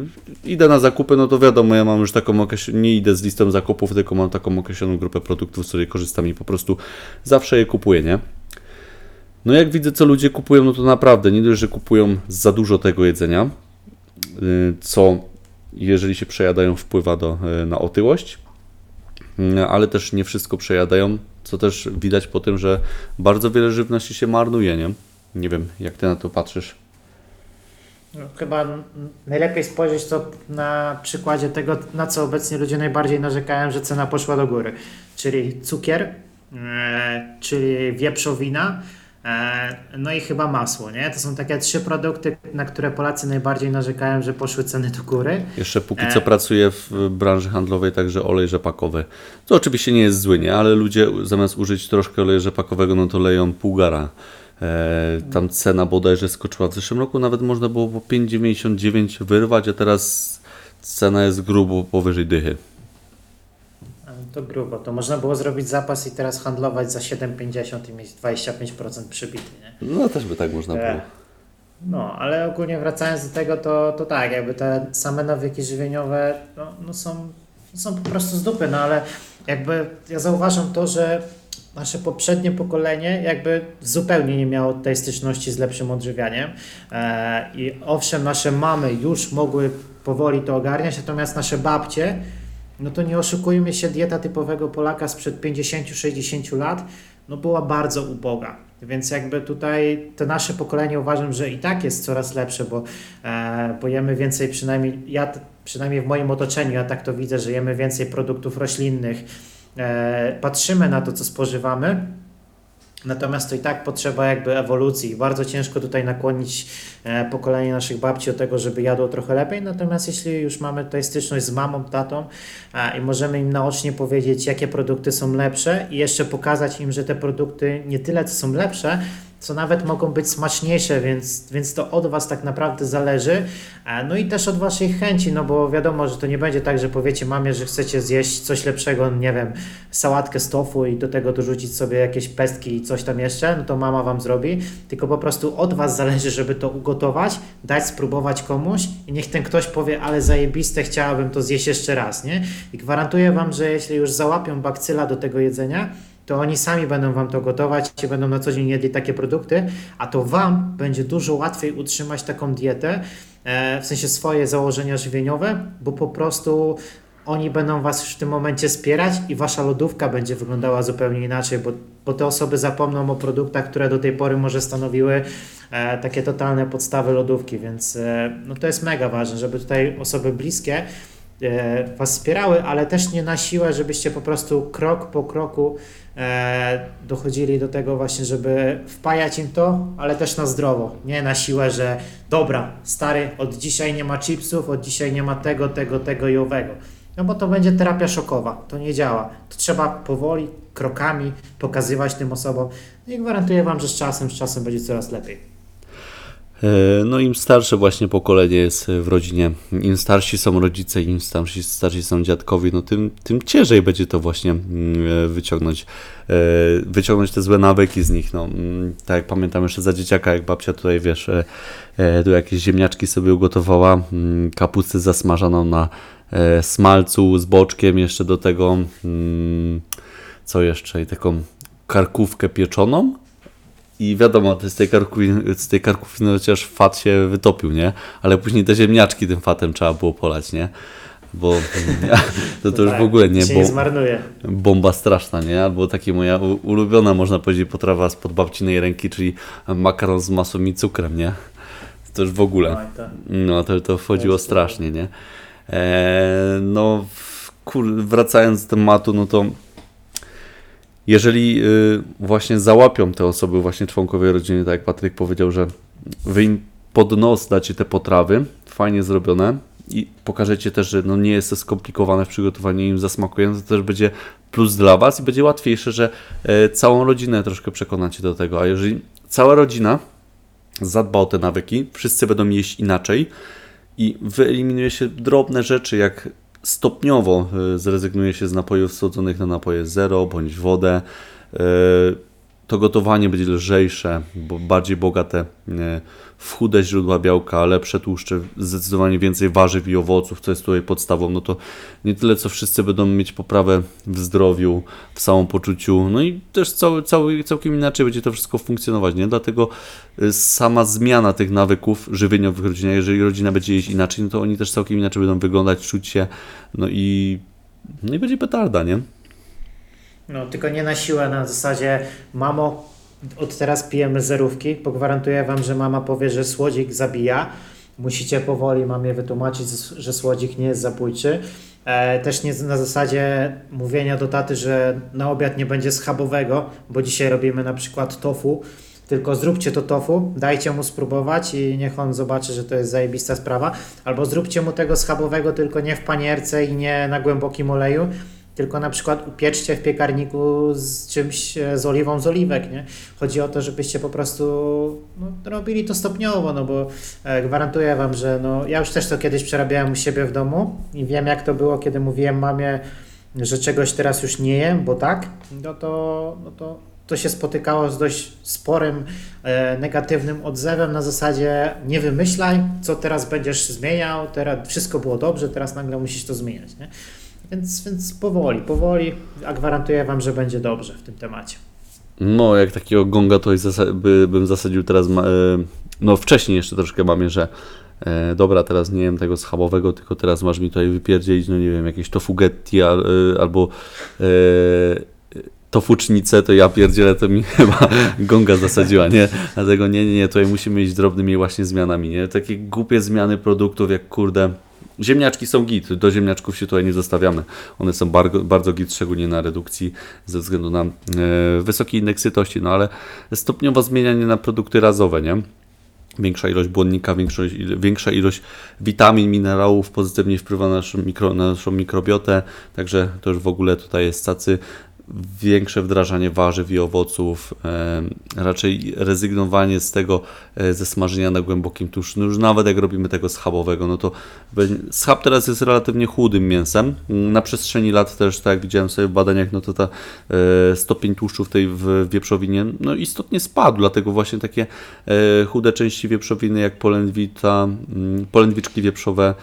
idę na zakupy, no to wiadomo, ja mam już taką okreś- nie idę z listą zakupów, tylko mam taką określoną grupę produktów, z której korzystam i po prostu zawsze je kupuję, nie? No jak widzę, co ludzie kupują, no to naprawdę nie dość, że kupują za dużo tego jedzenia, y, co jeżeli się przejadają wpływa do, y, na otyłość, y, ale też nie wszystko przejadają, co też widać po tym, że bardzo wiele żywności się marnuje, nie? Nie wiem, jak ty na to patrzysz. No, chyba najlepiej spojrzeć to na przykładzie tego, na co obecnie ludzie najbardziej narzekają, że cena poszła do góry. Czyli cukier, e, czyli wieprzowina, no i chyba masło, nie? To są takie trzy produkty, na które Polacy najbardziej narzekają, że poszły ceny do góry. Jeszcze póki E. co pracuję w branży handlowej, także olej rzepakowy. To oczywiście nie jest zły, nie? Ale ludzie zamiast użyć troszkę oleju rzepakowego, no to leją pół gara. E, tam cena bodajże skoczyła w zeszłym roku, nawet można było po 5,99 wyrwać, a teraz cena jest grubo powyżej dychy. To grubo. To można było zrobić zapas i teraz handlować za 7,50 i mieć 25% przybity, nie? No też by tak można E, było. No, ale ogólnie wracając do tego, to, to tak, jakby te same nawyki żywieniowe no, no są, są po prostu z dupy, no ale jakby ja zauważam to, że nasze poprzednie pokolenie jakby zupełnie nie miało tej styczności z lepszym odżywianiem e, i owszem, nasze mamy już mogły powoli to ogarniać, natomiast nasze babcie, no to nie oszukujmy się, dieta typowego Polaka sprzed 50-60 lat, no była bardzo uboga. Więc jakby tutaj to nasze pokolenie uważam, że i tak jest coraz lepsze, bo, e, jemy więcej, przynajmniej ja, przynajmniej w moim otoczeniu, ja tak to widzę, że jemy więcej produktów roślinnych, e, patrzymy na to, co spożywamy, Natomiast to i tak potrzeba jakby ewolucji. Bardzo ciężko tutaj nakłonić e, pokolenie naszych babci do tego, żeby jadło trochę lepiej. Natomiast jeśli już mamy tutaj styczność z mamą, tatą e, i możemy im naocznie powiedzieć, jakie produkty są lepsze i jeszcze pokazać im, że te produkty nie tyle co są lepsze, co nawet mogą być smaczniejsze, więc, więc to od Was tak naprawdę zależy. E, No i też od Waszej chęci, no bo wiadomo, że to nie będzie tak, że powiecie mamie, że chcecie zjeść coś lepszego, nie wiem, sałatkę z tofu i do tego dorzucić sobie jakieś pestki i coś tam jeszcze, no to mama Wam zrobi, tylko po prostu od Was zależy, żeby to ugotować, dać spróbować komuś i niech ten ktoś powie, ale zajebiste, chciałabym to zjeść jeszcze raz, nie? I gwarantuję Wam, że jeśli już załapią bakcyla do tego jedzenia, to oni sami będą Wam to gotować i będą na co dzień jedli takie produkty, a to Wam będzie dużo łatwiej utrzymać taką dietę, e, w sensie swoje założenia żywieniowe, bo po prostu oni będą Was w tym momencie wspierać i Wasza lodówka będzie wyglądała zupełnie inaczej, bo, bo te osoby zapomną o produktach, które do tej pory może stanowiły e, takie totalne podstawy lodówki, więc e, no to jest mega ważne, żeby tutaj osoby bliskie Was wspierały, ale też nie na siłę, żebyście po prostu krok po kroku e, dochodzili do tego właśnie, żeby wpajać im to, ale też na zdrowo, nie na siłę, że dobra, stary, od dzisiaj nie ma chipsów, od dzisiaj nie ma tego, tego, tego i owego. No bo to będzie terapia szokowa, to nie działa. To trzeba powoli, krokami pokazywać tym osobom no i gwarantuję Wam, że z czasem, z czasem będzie coraz lepiej. E, No im starsze właśnie pokolenie jest w rodzinie, im starsi są rodzice, im starsi, starsi są dziadkowie, no tym, tym ciężej będzie to właśnie mm, e, wyciągnąć, e, wyciągnąć te złe nawyki z nich. No, mm, tak jak pamiętam jeszcze za dzieciaka, jak babcia tutaj, wiesz, tu jakieś ziemniaczki sobie ugotowała, mm, kapustę zasmażaną na smalcu z boczkiem, jeszcze do tego, co jeszcze, i taką karkówkę pieczoną, i wiadomo, z tej karkówki, z tej karkówki no chociaż fat się wytopił, nie? Ale później te ziemniaczki tym fatem trzeba było polać, nie? Bo to, to już w ogóle nie, bo zmarnuje. bomba straszna, nie? Albo taka moja ulubiona, można powiedzieć, potrawa spod babcinej ręki, czyli makaron z masą i cukrem, nie? To już w ogóle. No, to. No, to, wchodziło strasznie, nie? E, no, kur, wracając do tematu, no to jeżeli y, właśnie załapią te osoby, właśnie członkowie rodziny, tak jak Patryk powiedział, że wy im pod nos dacie te potrawy, fajnie zrobione i pokażecie też, że no nie jest to skomplikowane w przygotowaniu im zasmakuje, to też będzie plus dla Was i będzie łatwiejsze, że e, całą rodzinę troszkę przekonacie do tego, a jeżeli cała rodzina zadba o te nawyki, wszyscy będą jeść inaczej i wyeliminuje się drobne rzeczy, jak stopniowo e, zrezygnuje się z napojów słodzonych na napoje zero bądź wodę. E, To gotowanie będzie lżejsze, bo bardziej bogate w chude źródła białka, lepsze tłuszcze, zdecydowanie więcej warzyw i owoców, co jest tutaj podstawą. No to nie tyle, co wszyscy będą mieć poprawę w zdrowiu, w samopoczuciu, no i też cały, cały, całkiem inaczej będzie to wszystko funkcjonować, nie? Dlatego y, sama zmiana tych nawyków żywieniowych w rodzinie, jeżeli rodzina będzie jeść inaczej, no to oni też całkiem inaczej będą wyglądać, czuć się, no i, no i będzie petarda, nie? No, tylko nie na siłę, na zasadzie mamo, od teraz pijemy zerówki, pogwarantuję wam, że mama powie, że słodzik zabija. Musicie powoli mamie wytłumaczyć, że słodzik nie jest zabójczy. E, też nie na zasadzie mówienia do taty, że na obiad nie będzie schabowego, bo dzisiaj robimy na przykład tofu, tylko zróbcie to tofu, dajcie mu spróbować i niech on zobaczy, że to jest zajebista sprawa. Albo zróbcie mu tego schabowego, tylko nie w panierce i nie na głębokim oleju, tylko na przykład upieczcie w piekarniku z czymś, e, z oliwą z oliwek, nie? Chodzi o to, żebyście po prostu no, robili to stopniowo, no bo e, gwarantuję Wam, że no, ja już też to kiedyś przerabiałem u siebie w domu i wiem jak to było, kiedy mówiłem mamie, że czegoś teraz już nie jem, bo tak, no to, no to, to się spotykało z dość sporym e, negatywnym odzewem na zasadzie nie wymyślaj, co teraz będziesz zmieniał, teraz wszystko było dobrze, teraz nagle musisz to zmieniać, nie? Więc, więc powoli, powoli, a gwarantuję Wam, że będzie dobrze w tym temacie. No, jak takiego gonga to bym zasadził teraz, e, no wcześniej jeszcze troszkę mamie, że e, dobra, teraz nie jem tego schabowego, tylko teraz masz mi tutaj wypierdzielić, no nie wiem, jakieś tofugetti e, albo e, tofucznicę, to ja pierdzielę, to mi chyba gonga zasadziła, nie? Dlatego nie, nie, nie, tutaj musimy iść drobnymi właśnie zmianami, nie? Takie głupie zmiany produktów, jak kurde... Ziemniaczki są git, do ziemniaczków się tutaj nie zostawiamy. One są bardzo, bardzo git, szczególnie na redukcji ze względu na e, wysoki indeks sytości, no ale stopniowo zmienianie na produkty razowe, nie? Większa ilość błonnika, większa, większa ilość witamin, minerałów pozytywnie wpływa na naszą, mikro, na naszą mikrobiotę, także to już w ogóle tutaj jest cacy. Większe wdrażanie warzyw i owoców, e, raczej rezygnowanie z tego e, ze smażenia na głębokim tłuszczu. No już nawet jak robimy tego schabowego, no to schab teraz jest relatywnie chudym mięsem. Na przestrzeni lat też, tak jak widziałem sobie w badaniach, no to ta e, stopień tłuszczu w tej wieprzowinie no istotnie spadł, dlatego właśnie takie chude części wieprzowiny jak polędwita, mm, polędwiczki wieprzowe,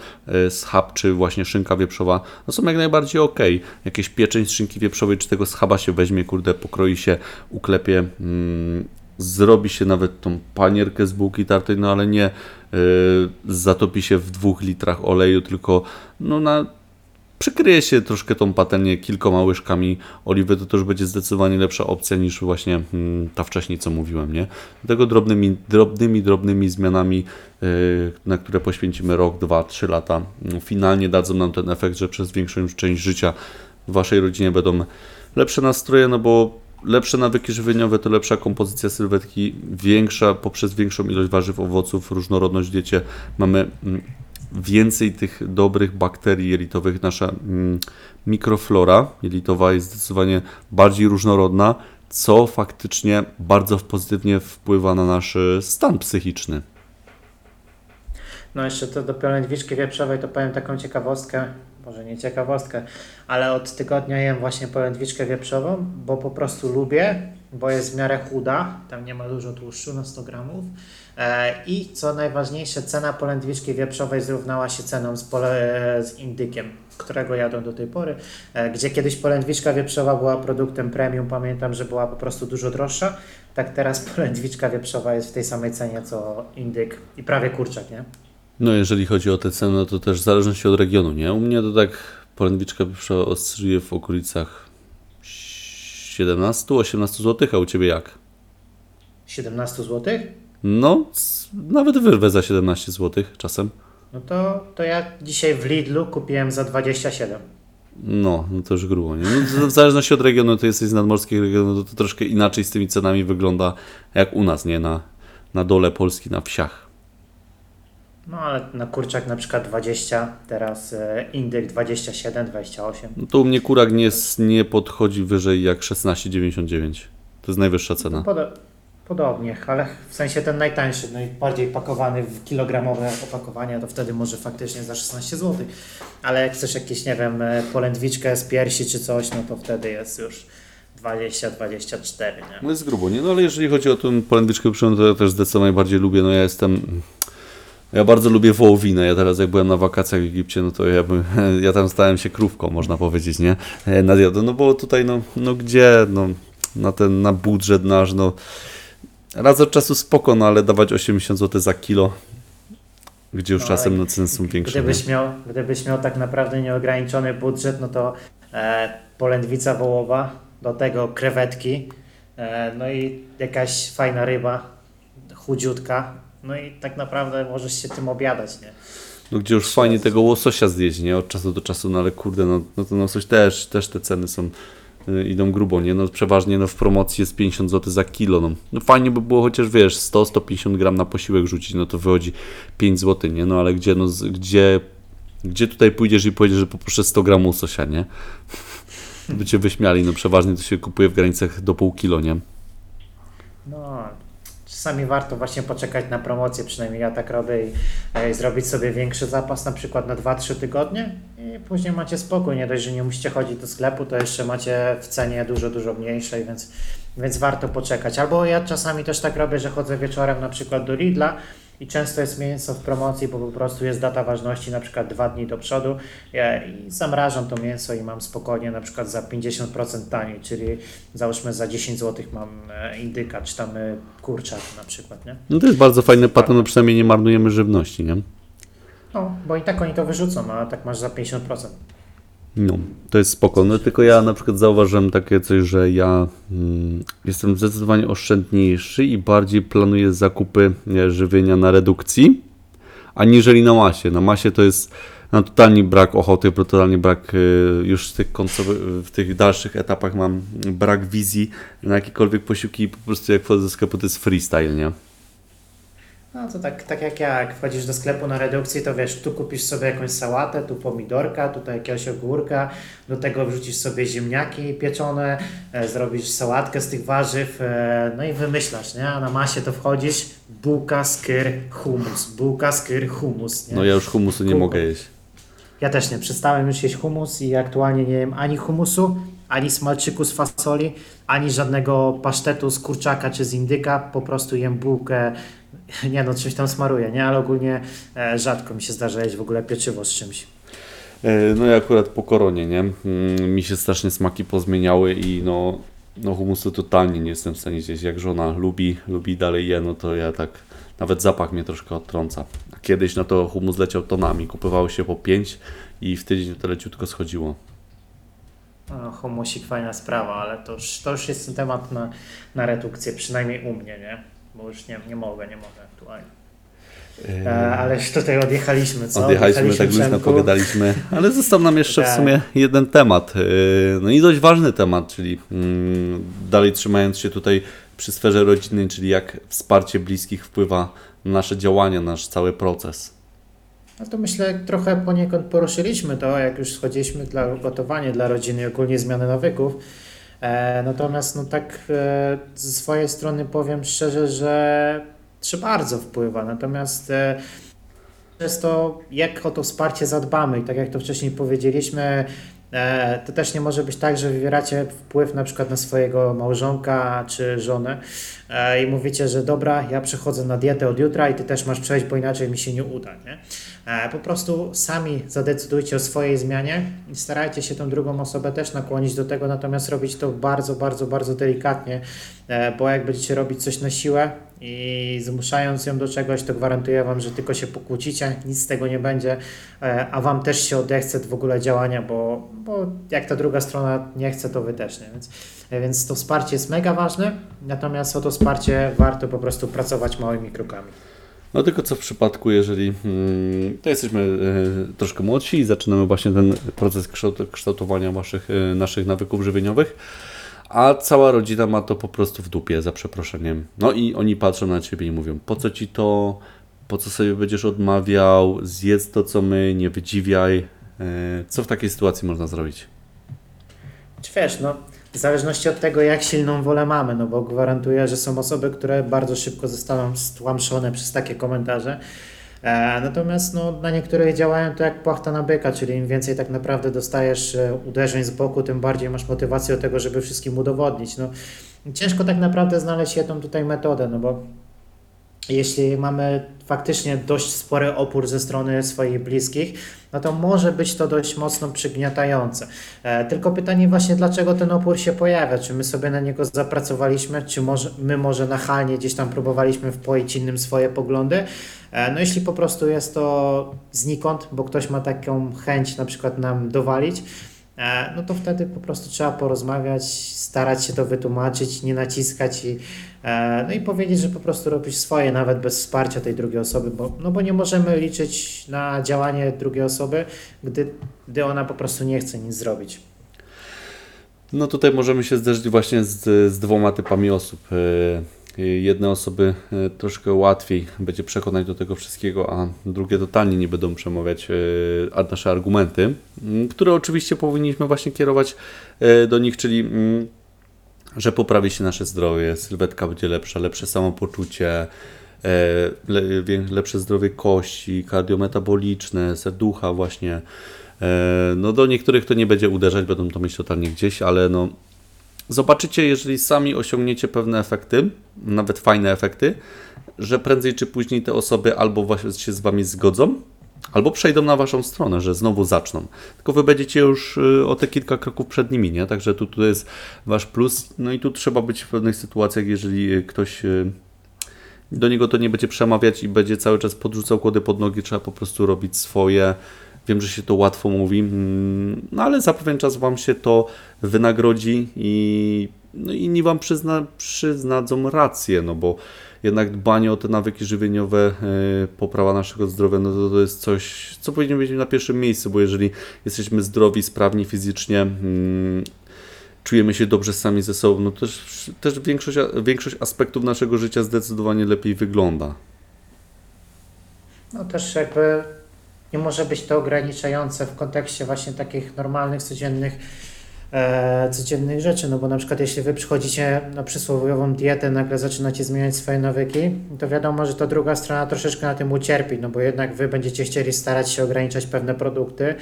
schab czy właśnie szynka wieprzowa, no są jak najbardziej ok. Jakieś pieczeń z szynki wieprzowej czy tego schaba się weźmie, kurde, pokroi się, uklepie, mm, zrobi się nawet tą panierkę z bułki tartej, no ale nie y, zatopi się w dwóch litrach oleju, tylko no na przykryje się troszkę tą patelnię kilkoma łyżkami oliwy, to też będzie zdecydowanie lepsza opcja niż właśnie mm, ta wcześniej, co mówiłem, nie? Dlatego drobnymi, drobnymi, drobnymi zmianami, y, na które poświęcimy rok, dwa, trzy lata, finalnie dadzą nam ten efekt, że przez większą część życia w Waszej rodzinie będą lepsze nastroje, no bo lepsze nawyki żywieniowe to lepsza kompozycja sylwetki, większa poprzez większą ilość warzyw, owoców, różnorodność w diecie. Mamy mm, więcej tych dobrych bakterii jelitowych. Nasza mm, mikroflora jelitowa jest zdecydowanie bardziej różnorodna, co faktycznie bardzo pozytywnie wpływa na nasz e, stan psychiczny. No jeszcze to do polędwiczki wieprzowej to powiem taką ciekawostkę, może nie ciekawostkę, ale od tygodnia jem właśnie polędwiczkę wieprzową, bo po prostu lubię, bo jest w miarę chuda, tam nie ma dużo tłuszczu na 100 gramów e, i co najważniejsze, cena polędwiczki wieprzowej zrównała się ceną z, pole, z indykiem, którego jadłem do tej pory, e, gdzie kiedyś polędwiczka wieprzowa była produktem premium, pamiętam, że była po prostu dużo droższa, tak teraz polędwiczka wieprzowa jest w tej samej cenie co indyk i prawie kurczak, nie? No jeżeli chodzi o te ceny, no to też w zależności od regionu, nie? U mnie to tak polędwiczka pieprzowa oscyluje w okolicach 17-18 zł, a u Ciebie jak? 17 zł? No, nawet wyrwę za 17 zł czasem. No to, to ja dzisiaj w Lidlu kupiłem za 27. No, no to już grubo, nie? No, w zależności od regionu, to jesteś z nadmorskich regionów, to, to troszkę inaczej z tymi cenami wygląda jak u nas, nie? Na, na dole Polski, na wsiach. No ale na kurczak na przykład 20, teraz e, indyk 27, 28. No to u mnie kurak nie, nie podchodzi wyżej jak 16,99. To jest najwyższa cena. Poda- Podobnie, ale w sensie ten najtańszy, najbardziej pakowany w kilogramowe opakowania, to wtedy może faktycznie za 16 zł. Ale jak chcesz jakieś, nie wiem, e, polędwiczkę z piersi czy coś, no to wtedy jest już 20-24, nie? No jest grubo, nie? No ale jeżeli chodzi o tą polędwiczkę to ja też zdecydowanie bardziej lubię. No ja jestem... Ja bardzo lubię wołowinę. Ja teraz jak byłem na wakacjach w Egipcie, no to ja, bym, ja tam stałem się krówką, można powiedzieć, nie? E, Na diadę. No bo tutaj, no, no gdzie, no, na ten, na budżet nasz, no raz od czasu spoko, no ale dawać 80 zł za kilo, gdzie już No, czasem no, ceny są większe. nie? Gdybyś miał, gdybyś miał tak naprawdę nieograniczony budżet, no to e, polędwica wołowa, do tego krewetki, e, no i jakaś fajna ryba, chudziutka, no i tak naprawdę możesz się tym obiadać, nie? No gdzie już fajnie tego łososia zjeść, nie? Od czasu do czasu, no ale kurde, no, no to no coś też, też te ceny są, y, idą grubo, nie? No przeważnie no w promocji jest 50 zł za kilo, no. no fajnie by było chociaż, wiesz, 100-150 gram na posiłek rzucić, no to wychodzi 5 zł, nie? No ale gdzie, no, gdzie, gdzie tutaj pójdziesz i pojedziesz, że poproszę 100 gram łososia, nie? By cię wyśmiali, no przeważnie to się kupuje w granicach do pół kilo, nie? No, czasami warto właśnie poczekać na promocję, przynajmniej ja tak robię i e, zrobić sobie większy zapas, na przykład na 2-3 tygodnie i później macie spokój, nie dość, że nie musicie chodzić do sklepu, to jeszcze macie w cenie dużo, dużo mniejszej, więc, więc warto poczekać. Albo ja czasami też tak robię, że chodzę wieczorem na przykład do Lidla i często jest mięso w promocji, bo po prostu jest data ważności na przykład dwa dni do przodu ja, i zamrażam to mięso i mam spokojnie na przykład za 50% taniej, czyli załóżmy za 10 zł mam e, indyka, czy tam e, kurczak na przykład, nie? No to jest bardzo fajny patent, no przynajmniej nie marnujemy żywności, nie? No, bo i tak oni to wyrzucą, a tak masz za 50%. No, to jest spoko. No tylko ja na przykład zauważyłem takie coś, że ja mm, jestem zdecydowanie oszczędniejszy i bardziej planuję zakupy e, żywienia na redukcji, aniżeli na masie. Na masie to jest na totalnie brak ochoty, totalnie brak e, już w tych końcowych, w tych dalszych etapach mam brak wizji na jakiekolwiek posiłki i po prostu jak wchodzę do sklepu to jest freestyle, nie? No to tak, tak jak ja, jak wchodzisz do sklepu na redukcji, to wiesz, tu kupisz sobie jakąś sałatę, tu pomidorka, tutaj jakiegoś ogórka, do tego wrzucisz sobie ziemniaki pieczone, e, zrobisz sałatkę z tych warzyw, e, no i wymyślasz, nie? A na masie to wchodzisz, bułka, skyr, humus, bułka, skyr, humus, nie? No ja już humusu nie mogę jeść. Ja też nie, przestałem już jeść humus i aktualnie nie jem ani humusu, ani smalczyku z fasoli, ani żadnego pasztetu z kurczaka czy z indyka, po prostu jem bułkę, nie no, czymś tam smaruję, nie, ale ogólnie e, rzadko mi się zdarza jeść w ogóle pieczywo z czymś. E, No i akurat po koronie, nie? Mm, Mi się strasznie smaki pozmieniały i no, no humusu totalnie nie jestem w stanie zjeść. Jak żona lubi, lubi dalej je, no to ja tak, nawet zapach mnie troszkę odtrąca. Kiedyś na to humus leciał tonami, kupowało się po 5 i w tydzień to leciutko schodziło. Humusik fajna sprawa, ale to już, to już jest temat na, na redukcję, przynajmniej u mnie, nie? Bo już nie, nie mogę, nie mogę aktualnie. E, ale już tutaj odjechaliśmy, co? Odjechaliśmy, tak luźno Przemku. pogadaliśmy, ale został nam jeszcze w Tak. sumie jeden temat, yy, no i dość ważny temat, czyli mm, dalej trzymając się tutaj przy sferze rodzinnej, czyli jak wsparcie bliskich wpływa na nasze działania, nasz cały proces. No to myślę, trochę poniekąd poruszyliśmy to, jak już schodziliśmy dla gotowania dla rodziny ogólnie zmiany nawyków. E, natomiast no tak e, ze swojej strony powiem szczerze, że czy bardzo wpływa. Natomiast e, przez to, jak o to wsparcie zadbamy i tak jak to wcześniej powiedzieliśmy, to też nie może być tak, że wywieracie wpływ na przykład na swojego małżonka czy żonę e, i mówicie, że dobra, ja przechodzę na dietę od jutra i ty też masz przejść, bo inaczej mi się nie uda. Nie? E, Po prostu sami zadecydujcie o swojej zmianie i starajcie się tą drugą osobę też nakłonić do tego, natomiast robić to bardzo, bardzo, bardzo delikatnie, e, bo jak będziecie robić coś na siłę i zmuszając ją do czegoś, to gwarantuję Wam, że tylko się pokłócicie, nic z tego nie będzie, e, a Wam też się odechce w ogóle działania, bo, bo jak ta druga strona nie chce, to Wy też nie. Więc, e, więc to wsparcie jest mega ważne, natomiast o to wsparcie warto po prostu pracować małymi krokami. No tylko co w przypadku, jeżeli mm, to jesteśmy e, troszkę młodsi i zaczynamy właśnie ten proces kształt, kształtowania waszych, naszych nawyków żywieniowych, a cała rodzina ma to po prostu w dupie, za przeproszeniem. No i oni patrzą na ciebie i mówią, po co ci to, po co sobie będziesz odmawiał, zjedz to co my, nie wydziwiaj. E, Co w takiej sytuacji można zrobić? Czy wiesz, no w zależności od tego, jak silną wolę mamy, no bo gwarantuję, że są osoby, które bardzo szybko zostaną stłamszone przez takie komentarze. E, natomiast no, na niektórych działają to jak płachta na byka, czyli im więcej tak naprawdę dostajesz e, uderzeń z boku, tym bardziej masz motywację do tego, żeby wszystkim udowodnić. No, ciężko tak naprawdę znaleźć jedną tutaj metodę, no bo jeśli mamy faktycznie dość spory opór ze strony swoich bliskich, no to może być to dość mocno przygniatające. E, tylko pytanie właśnie, dlaczego ten opór się pojawia? Czy my sobie na niego zapracowaliśmy, czy może, my może nachalnie gdzieś tam próbowaliśmy wpoić innym swoje poglądy? E, no jeśli po prostu jest to znikąd, bo ktoś ma taką chęć na przykład nam dowalić, no to wtedy po prostu trzeba porozmawiać, starać się to wytłumaczyć, nie naciskać i E, No i powiedzieć, że po prostu robisz swoje, nawet bez wsparcia tej drugiej osoby, bo, no bo nie możemy liczyć na działanie drugiej osoby, gdy, gdy ona po prostu nie chce nic zrobić. No tutaj możemy się zderzyć właśnie z, z dwoma typami osób. E, Jedne osoby e, troszkę łatwiej będzie przekonać do tego wszystkiego, a drugie totalnie nie będą przemawiać a nasze argumenty, które oczywiście powinniśmy właśnie kierować do nich, czyli że poprawi się nasze zdrowie, sylwetka będzie lepsza, lepsze samopoczucie, e, lepsze zdrowie kości, kardiometaboliczne, serducha właśnie. E, No do niektórych to nie będzie uderzać, będą to mieć totalnie gdzieś, ale no zobaczycie, jeżeli sami osiągniecie pewne efekty, nawet fajne efekty, że prędzej czy później te osoby albo właśnie się z Wami zgodzą, albo przejdą na Waszą stronę, że znowu zaczną. Tylko Wy będziecie już y, o te kilka kroków przed nimi, nie? Także tu, tu jest Wasz plus. No i tu trzeba być w pewnych sytuacjach, jeżeli y, ktoś y, do niego to nie będzie przemawiać i będzie cały czas podrzucał kłody pod nogi, trzeba po prostu robić swoje. Wiem, że się to łatwo mówi, mm, no ale za pewien czas Wam się to wynagrodzi i no inni Wam przyzna, przyznadzą rację, no bo jednak dbanie o te nawyki żywieniowe, e, poprawa naszego zdrowia, no to, to jest coś, co powinno być na pierwszym miejscu, bo jeżeli jesteśmy zdrowi, sprawni fizycznie, mm, czujemy się dobrze sami ze sobą, no też, też większość, większość aspektów naszego życia zdecydowanie lepiej wygląda. No też jakby nie może być to ograniczające w kontekście właśnie takich normalnych, codziennych, e, codziennych rzeczy, no bo na przykład jeśli wy przychodzicie na przysłowiową dietę, nagle zaczynacie zmieniać swoje nawyki, to wiadomo, że to druga strona troszeczkę na tym ucierpi, no bo jednak wy będziecie chcieli starać się ograniczać pewne produkty,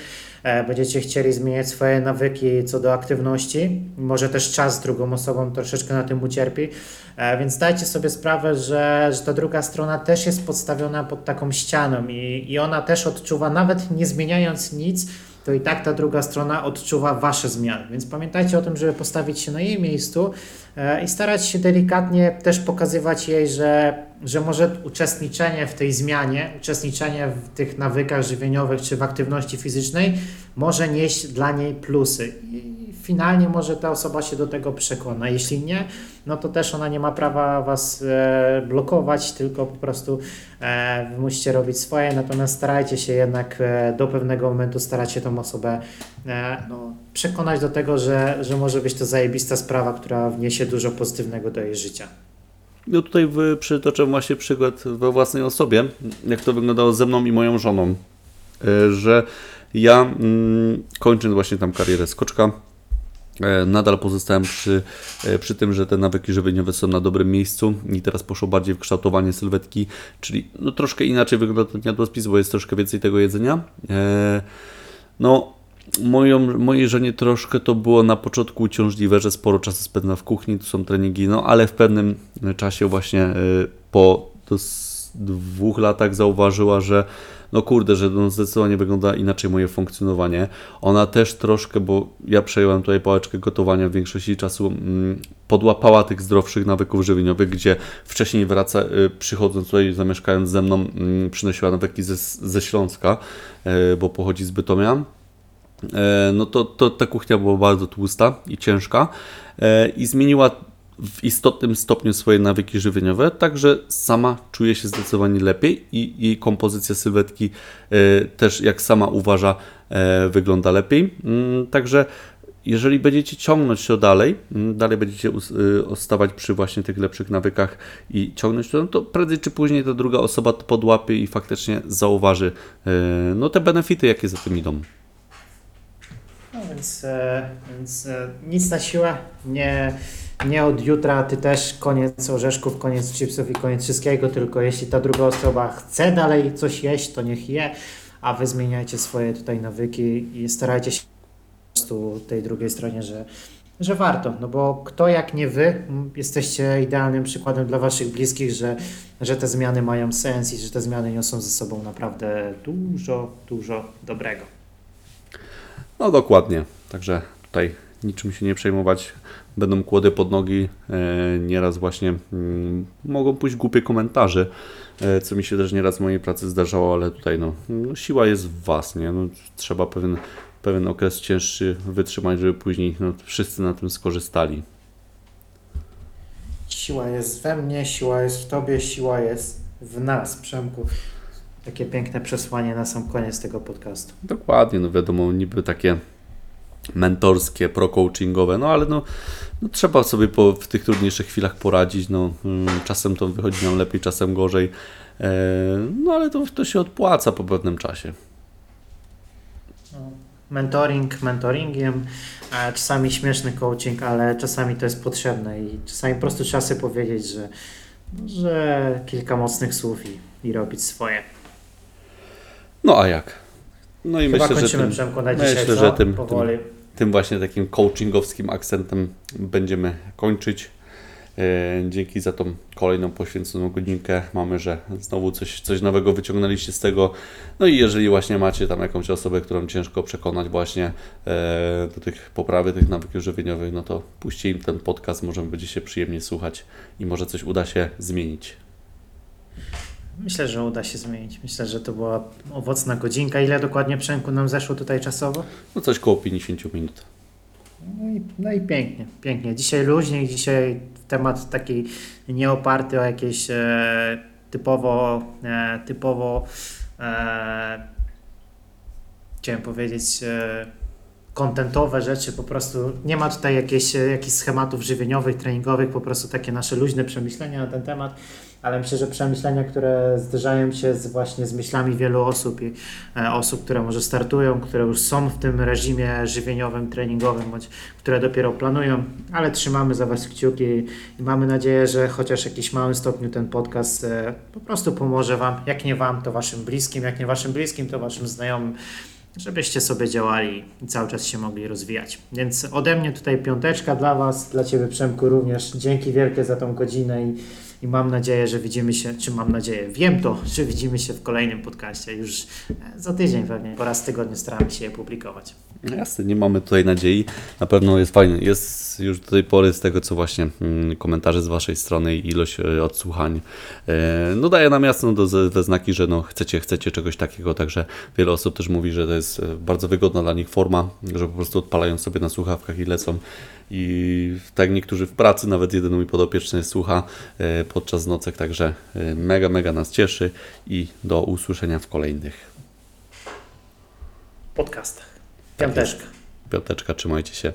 e, będziecie chcieli zmieniać swoje nawyki co do aktywności, może też czas drugą osobą troszeczkę na tym ucierpi, E, Więc dajcie sobie sprawę, że, że ta druga strona też jest podstawiona pod taką ścianą i, i ona też odczuwa, nawet nie zmieniając nic, to i tak ta druga strona odczuwa wasze zmiany. Więc pamiętajcie o tym, żeby postawić się na jej miejscu e, i starać się delikatnie też pokazywać jej, że, że może uczestniczenie w tej zmianie, uczestniczenie w tych nawykach żywieniowych czy w aktywności fizycznej może nieść dla niej plusy. Finalnie może ta osoba się do tego przekona. Jeśli nie, no to też ona nie ma prawa was e, blokować, tylko po prostu e, musicie robić swoje, natomiast starajcie się jednak e, do pewnego momentu starać się tą osobę e, no, przekonać do tego, że, że może być to zajebista sprawa, która wniesie dużo pozytywnego do jej życia. No tutaj przytoczę właśnie przykład we własnej osobie, jak to wyglądało ze mną i moją żoną, E, że ja mm, kończąc właśnie tam karierę skoczka, nadal pozostałem przy, e, przy tym, że te nawyki żywieniowe są na dobrym miejscu i teraz poszło bardziej w kształtowanie sylwetki, czyli no, troszkę inaczej wygląda ten jadłospis, bo jest troszkę więcej tego jedzenia. E, no, moją, mojej żonie troszkę to było na początku uciążliwe, że sporo czasu spędza w kuchni, tu są treningi, no ale w pewnym czasie właśnie po dwóch latach zauważyła, że no kurde, że no zdecydowanie wygląda inaczej moje funkcjonowanie. Ona też troszkę, bo ja przejąłem tutaj pałeczkę gotowania w większości czasu, mm, podłapała tych zdrowszych nawyków żywieniowych, gdzie wcześniej wraca, y, przychodząc tutaj, zamieszkając ze mną, mm, przynosiła nawyki ze, ze Śląska, y, bo pochodzi z Bytomia. E, no to, to ta kuchnia była bardzo tłusta i ciężka e, i zmieniła w istotnym stopniu swoje nawyki żywieniowe, także sama czuje się zdecydowanie lepiej i jej kompozycja sylwetki e, też, jak sama uważa, e, wygląda lepiej. Mm, Także jeżeli będziecie ciągnąć to dalej, mm, dalej będziecie y, ostawać przy właśnie tych lepszych nawykach i ciągnąć to, no to prędzej czy później ta druga osoba to podłapie i faktycznie zauważy e, no, te benefity, jakie za tym idą. No więc, e, więc e, nic na siłę, nie, nie od jutra, ty też koniec orzeszków, koniec chipsów i koniec wszystkiego, tylko jeśli ta druga osoba chce dalej coś jeść, to niech je, a wy zmieniajcie swoje tutaj nawyki i starajcie się po prostu tej drugiej stronie, że, że warto, no bo kto jak nie wy, jesteście idealnym przykładem dla waszych bliskich, że, że te zmiany mają sens i że te zmiany niosą ze sobą naprawdę dużo, dużo dobrego. No dokładnie, także tutaj niczym się nie przejmować. Będą kłody pod nogi, e, nieraz właśnie mm, mogą pójść głupie komentarze, e, co mi się też nieraz w mojej pracy zdarzało, ale tutaj no, no siła jest w Was, nie? No, trzeba pewien, pewien okres cięższy wytrzymać, żeby później no, wszyscy na tym skorzystali. Siła jest we mnie, siła jest w tobie, siła jest w nas, Przemku. Takie piękne przesłanie na sam koniec tego podcastu. Dokładnie, no wiadomo, niby takie mentorskie, pro-coachingowe, no ale no, no trzeba sobie po, w tych trudniejszych chwilach poradzić, no mm, czasem to wychodzi nam lepiej, czasem gorzej, e, no ale to, to się odpłaca po pewnym czasie. No, mentoring mentoringiem, czasami śmieszny coaching, ale czasami to jest potrzebne i czasami po prostu trzeba sobie powiedzieć, że, że kilka mocnych słów i, i robić swoje. No a jak? No i Chyba myślę, że kończymy tym, Przemku na dzisiaj, myślę, co? że tym, Powoli. tym właśnie takim coachingowskim akcentem będziemy kończyć. E, Dzięki za tą kolejną poświęconą godzinkę. Mamy, że znowu coś, coś nowego wyciągnęliście z tego. No i jeżeli właśnie macie tam jakąś osobę, którą ciężko przekonać właśnie e, do tych poprawy tych nawyków żywieniowych, no to puśćcie im ten podcast, może będzie się przyjemnie słuchać i może coś uda się zmienić. Myślę, że uda się zmienić. Myślę, że to była owocna godzinka. Ile dokładnie Przemku nam zeszło tutaj czasowo? No coś koło 50 minut. No i, no i pięknie, pięknie. Dzisiaj luźniej, dzisiaj temat taki nie oparty o jakieś e, typowo, e, typowo e, chciałem powiedzieć e, kontentowe rzeczy, po prostu nie ma tutaj jakichś, jakichś schematów żywieniowych, treningowych, po prostu takie nasze luźne przemyślenia na ten temat, ale myślę, że przemyślenia, które zderzają się z, właśnie z myślami wielu osób i e, osób, które może startują, które już są w tym reżimie żywieniowym, treningowym, bądź które dopiero planują, ale trzymamy za Was kciuki i mamy nadzieję, że chociaż w jakimś małym stopniu ten podcast e, po prostu pomoże Wam, jak nie Wam, to Waszym bliskim, jak nie Waszym bliskim, to Waszym znajomym, żebyście sobie działali i cały czas się mogli rozwijać. Więc ode mnie tutaj piąteczka dla Was, dla Ciebie Przemku również. Dzięki wielkie za tą godzinę i, i mam nadzieję, że widzimy się, czy mam nadzieję, wiem to, że widzimy się w kolejnym podcaście już e, za tydzień pewnie, po raz tygodniu staramy się je publikować. No jasne, nie mamy tutaj nadziei. Na pewno jest fajnie. Jest już do tej pory z tego, co właśnie mm, komentarze z Waszej strony i ilość e, odsłuchań, e, no daje nam jasno we znaki, że no chcecie, chcecie czegoś takiego, także wiele osób też mówi, że to jest bardzo wygodna dla nich forma, że po prostu odpalają sobie na słuchawkach i lecą i tak niektórzy w pracy, nawet jeden mój podopieczny słucha e, podczas nocek, także e, mega, mega nas cieszy i do usłyszenia w kolejnych. Podcastach. Tak. Piąteczka. Piąteczka, trzymajcie się.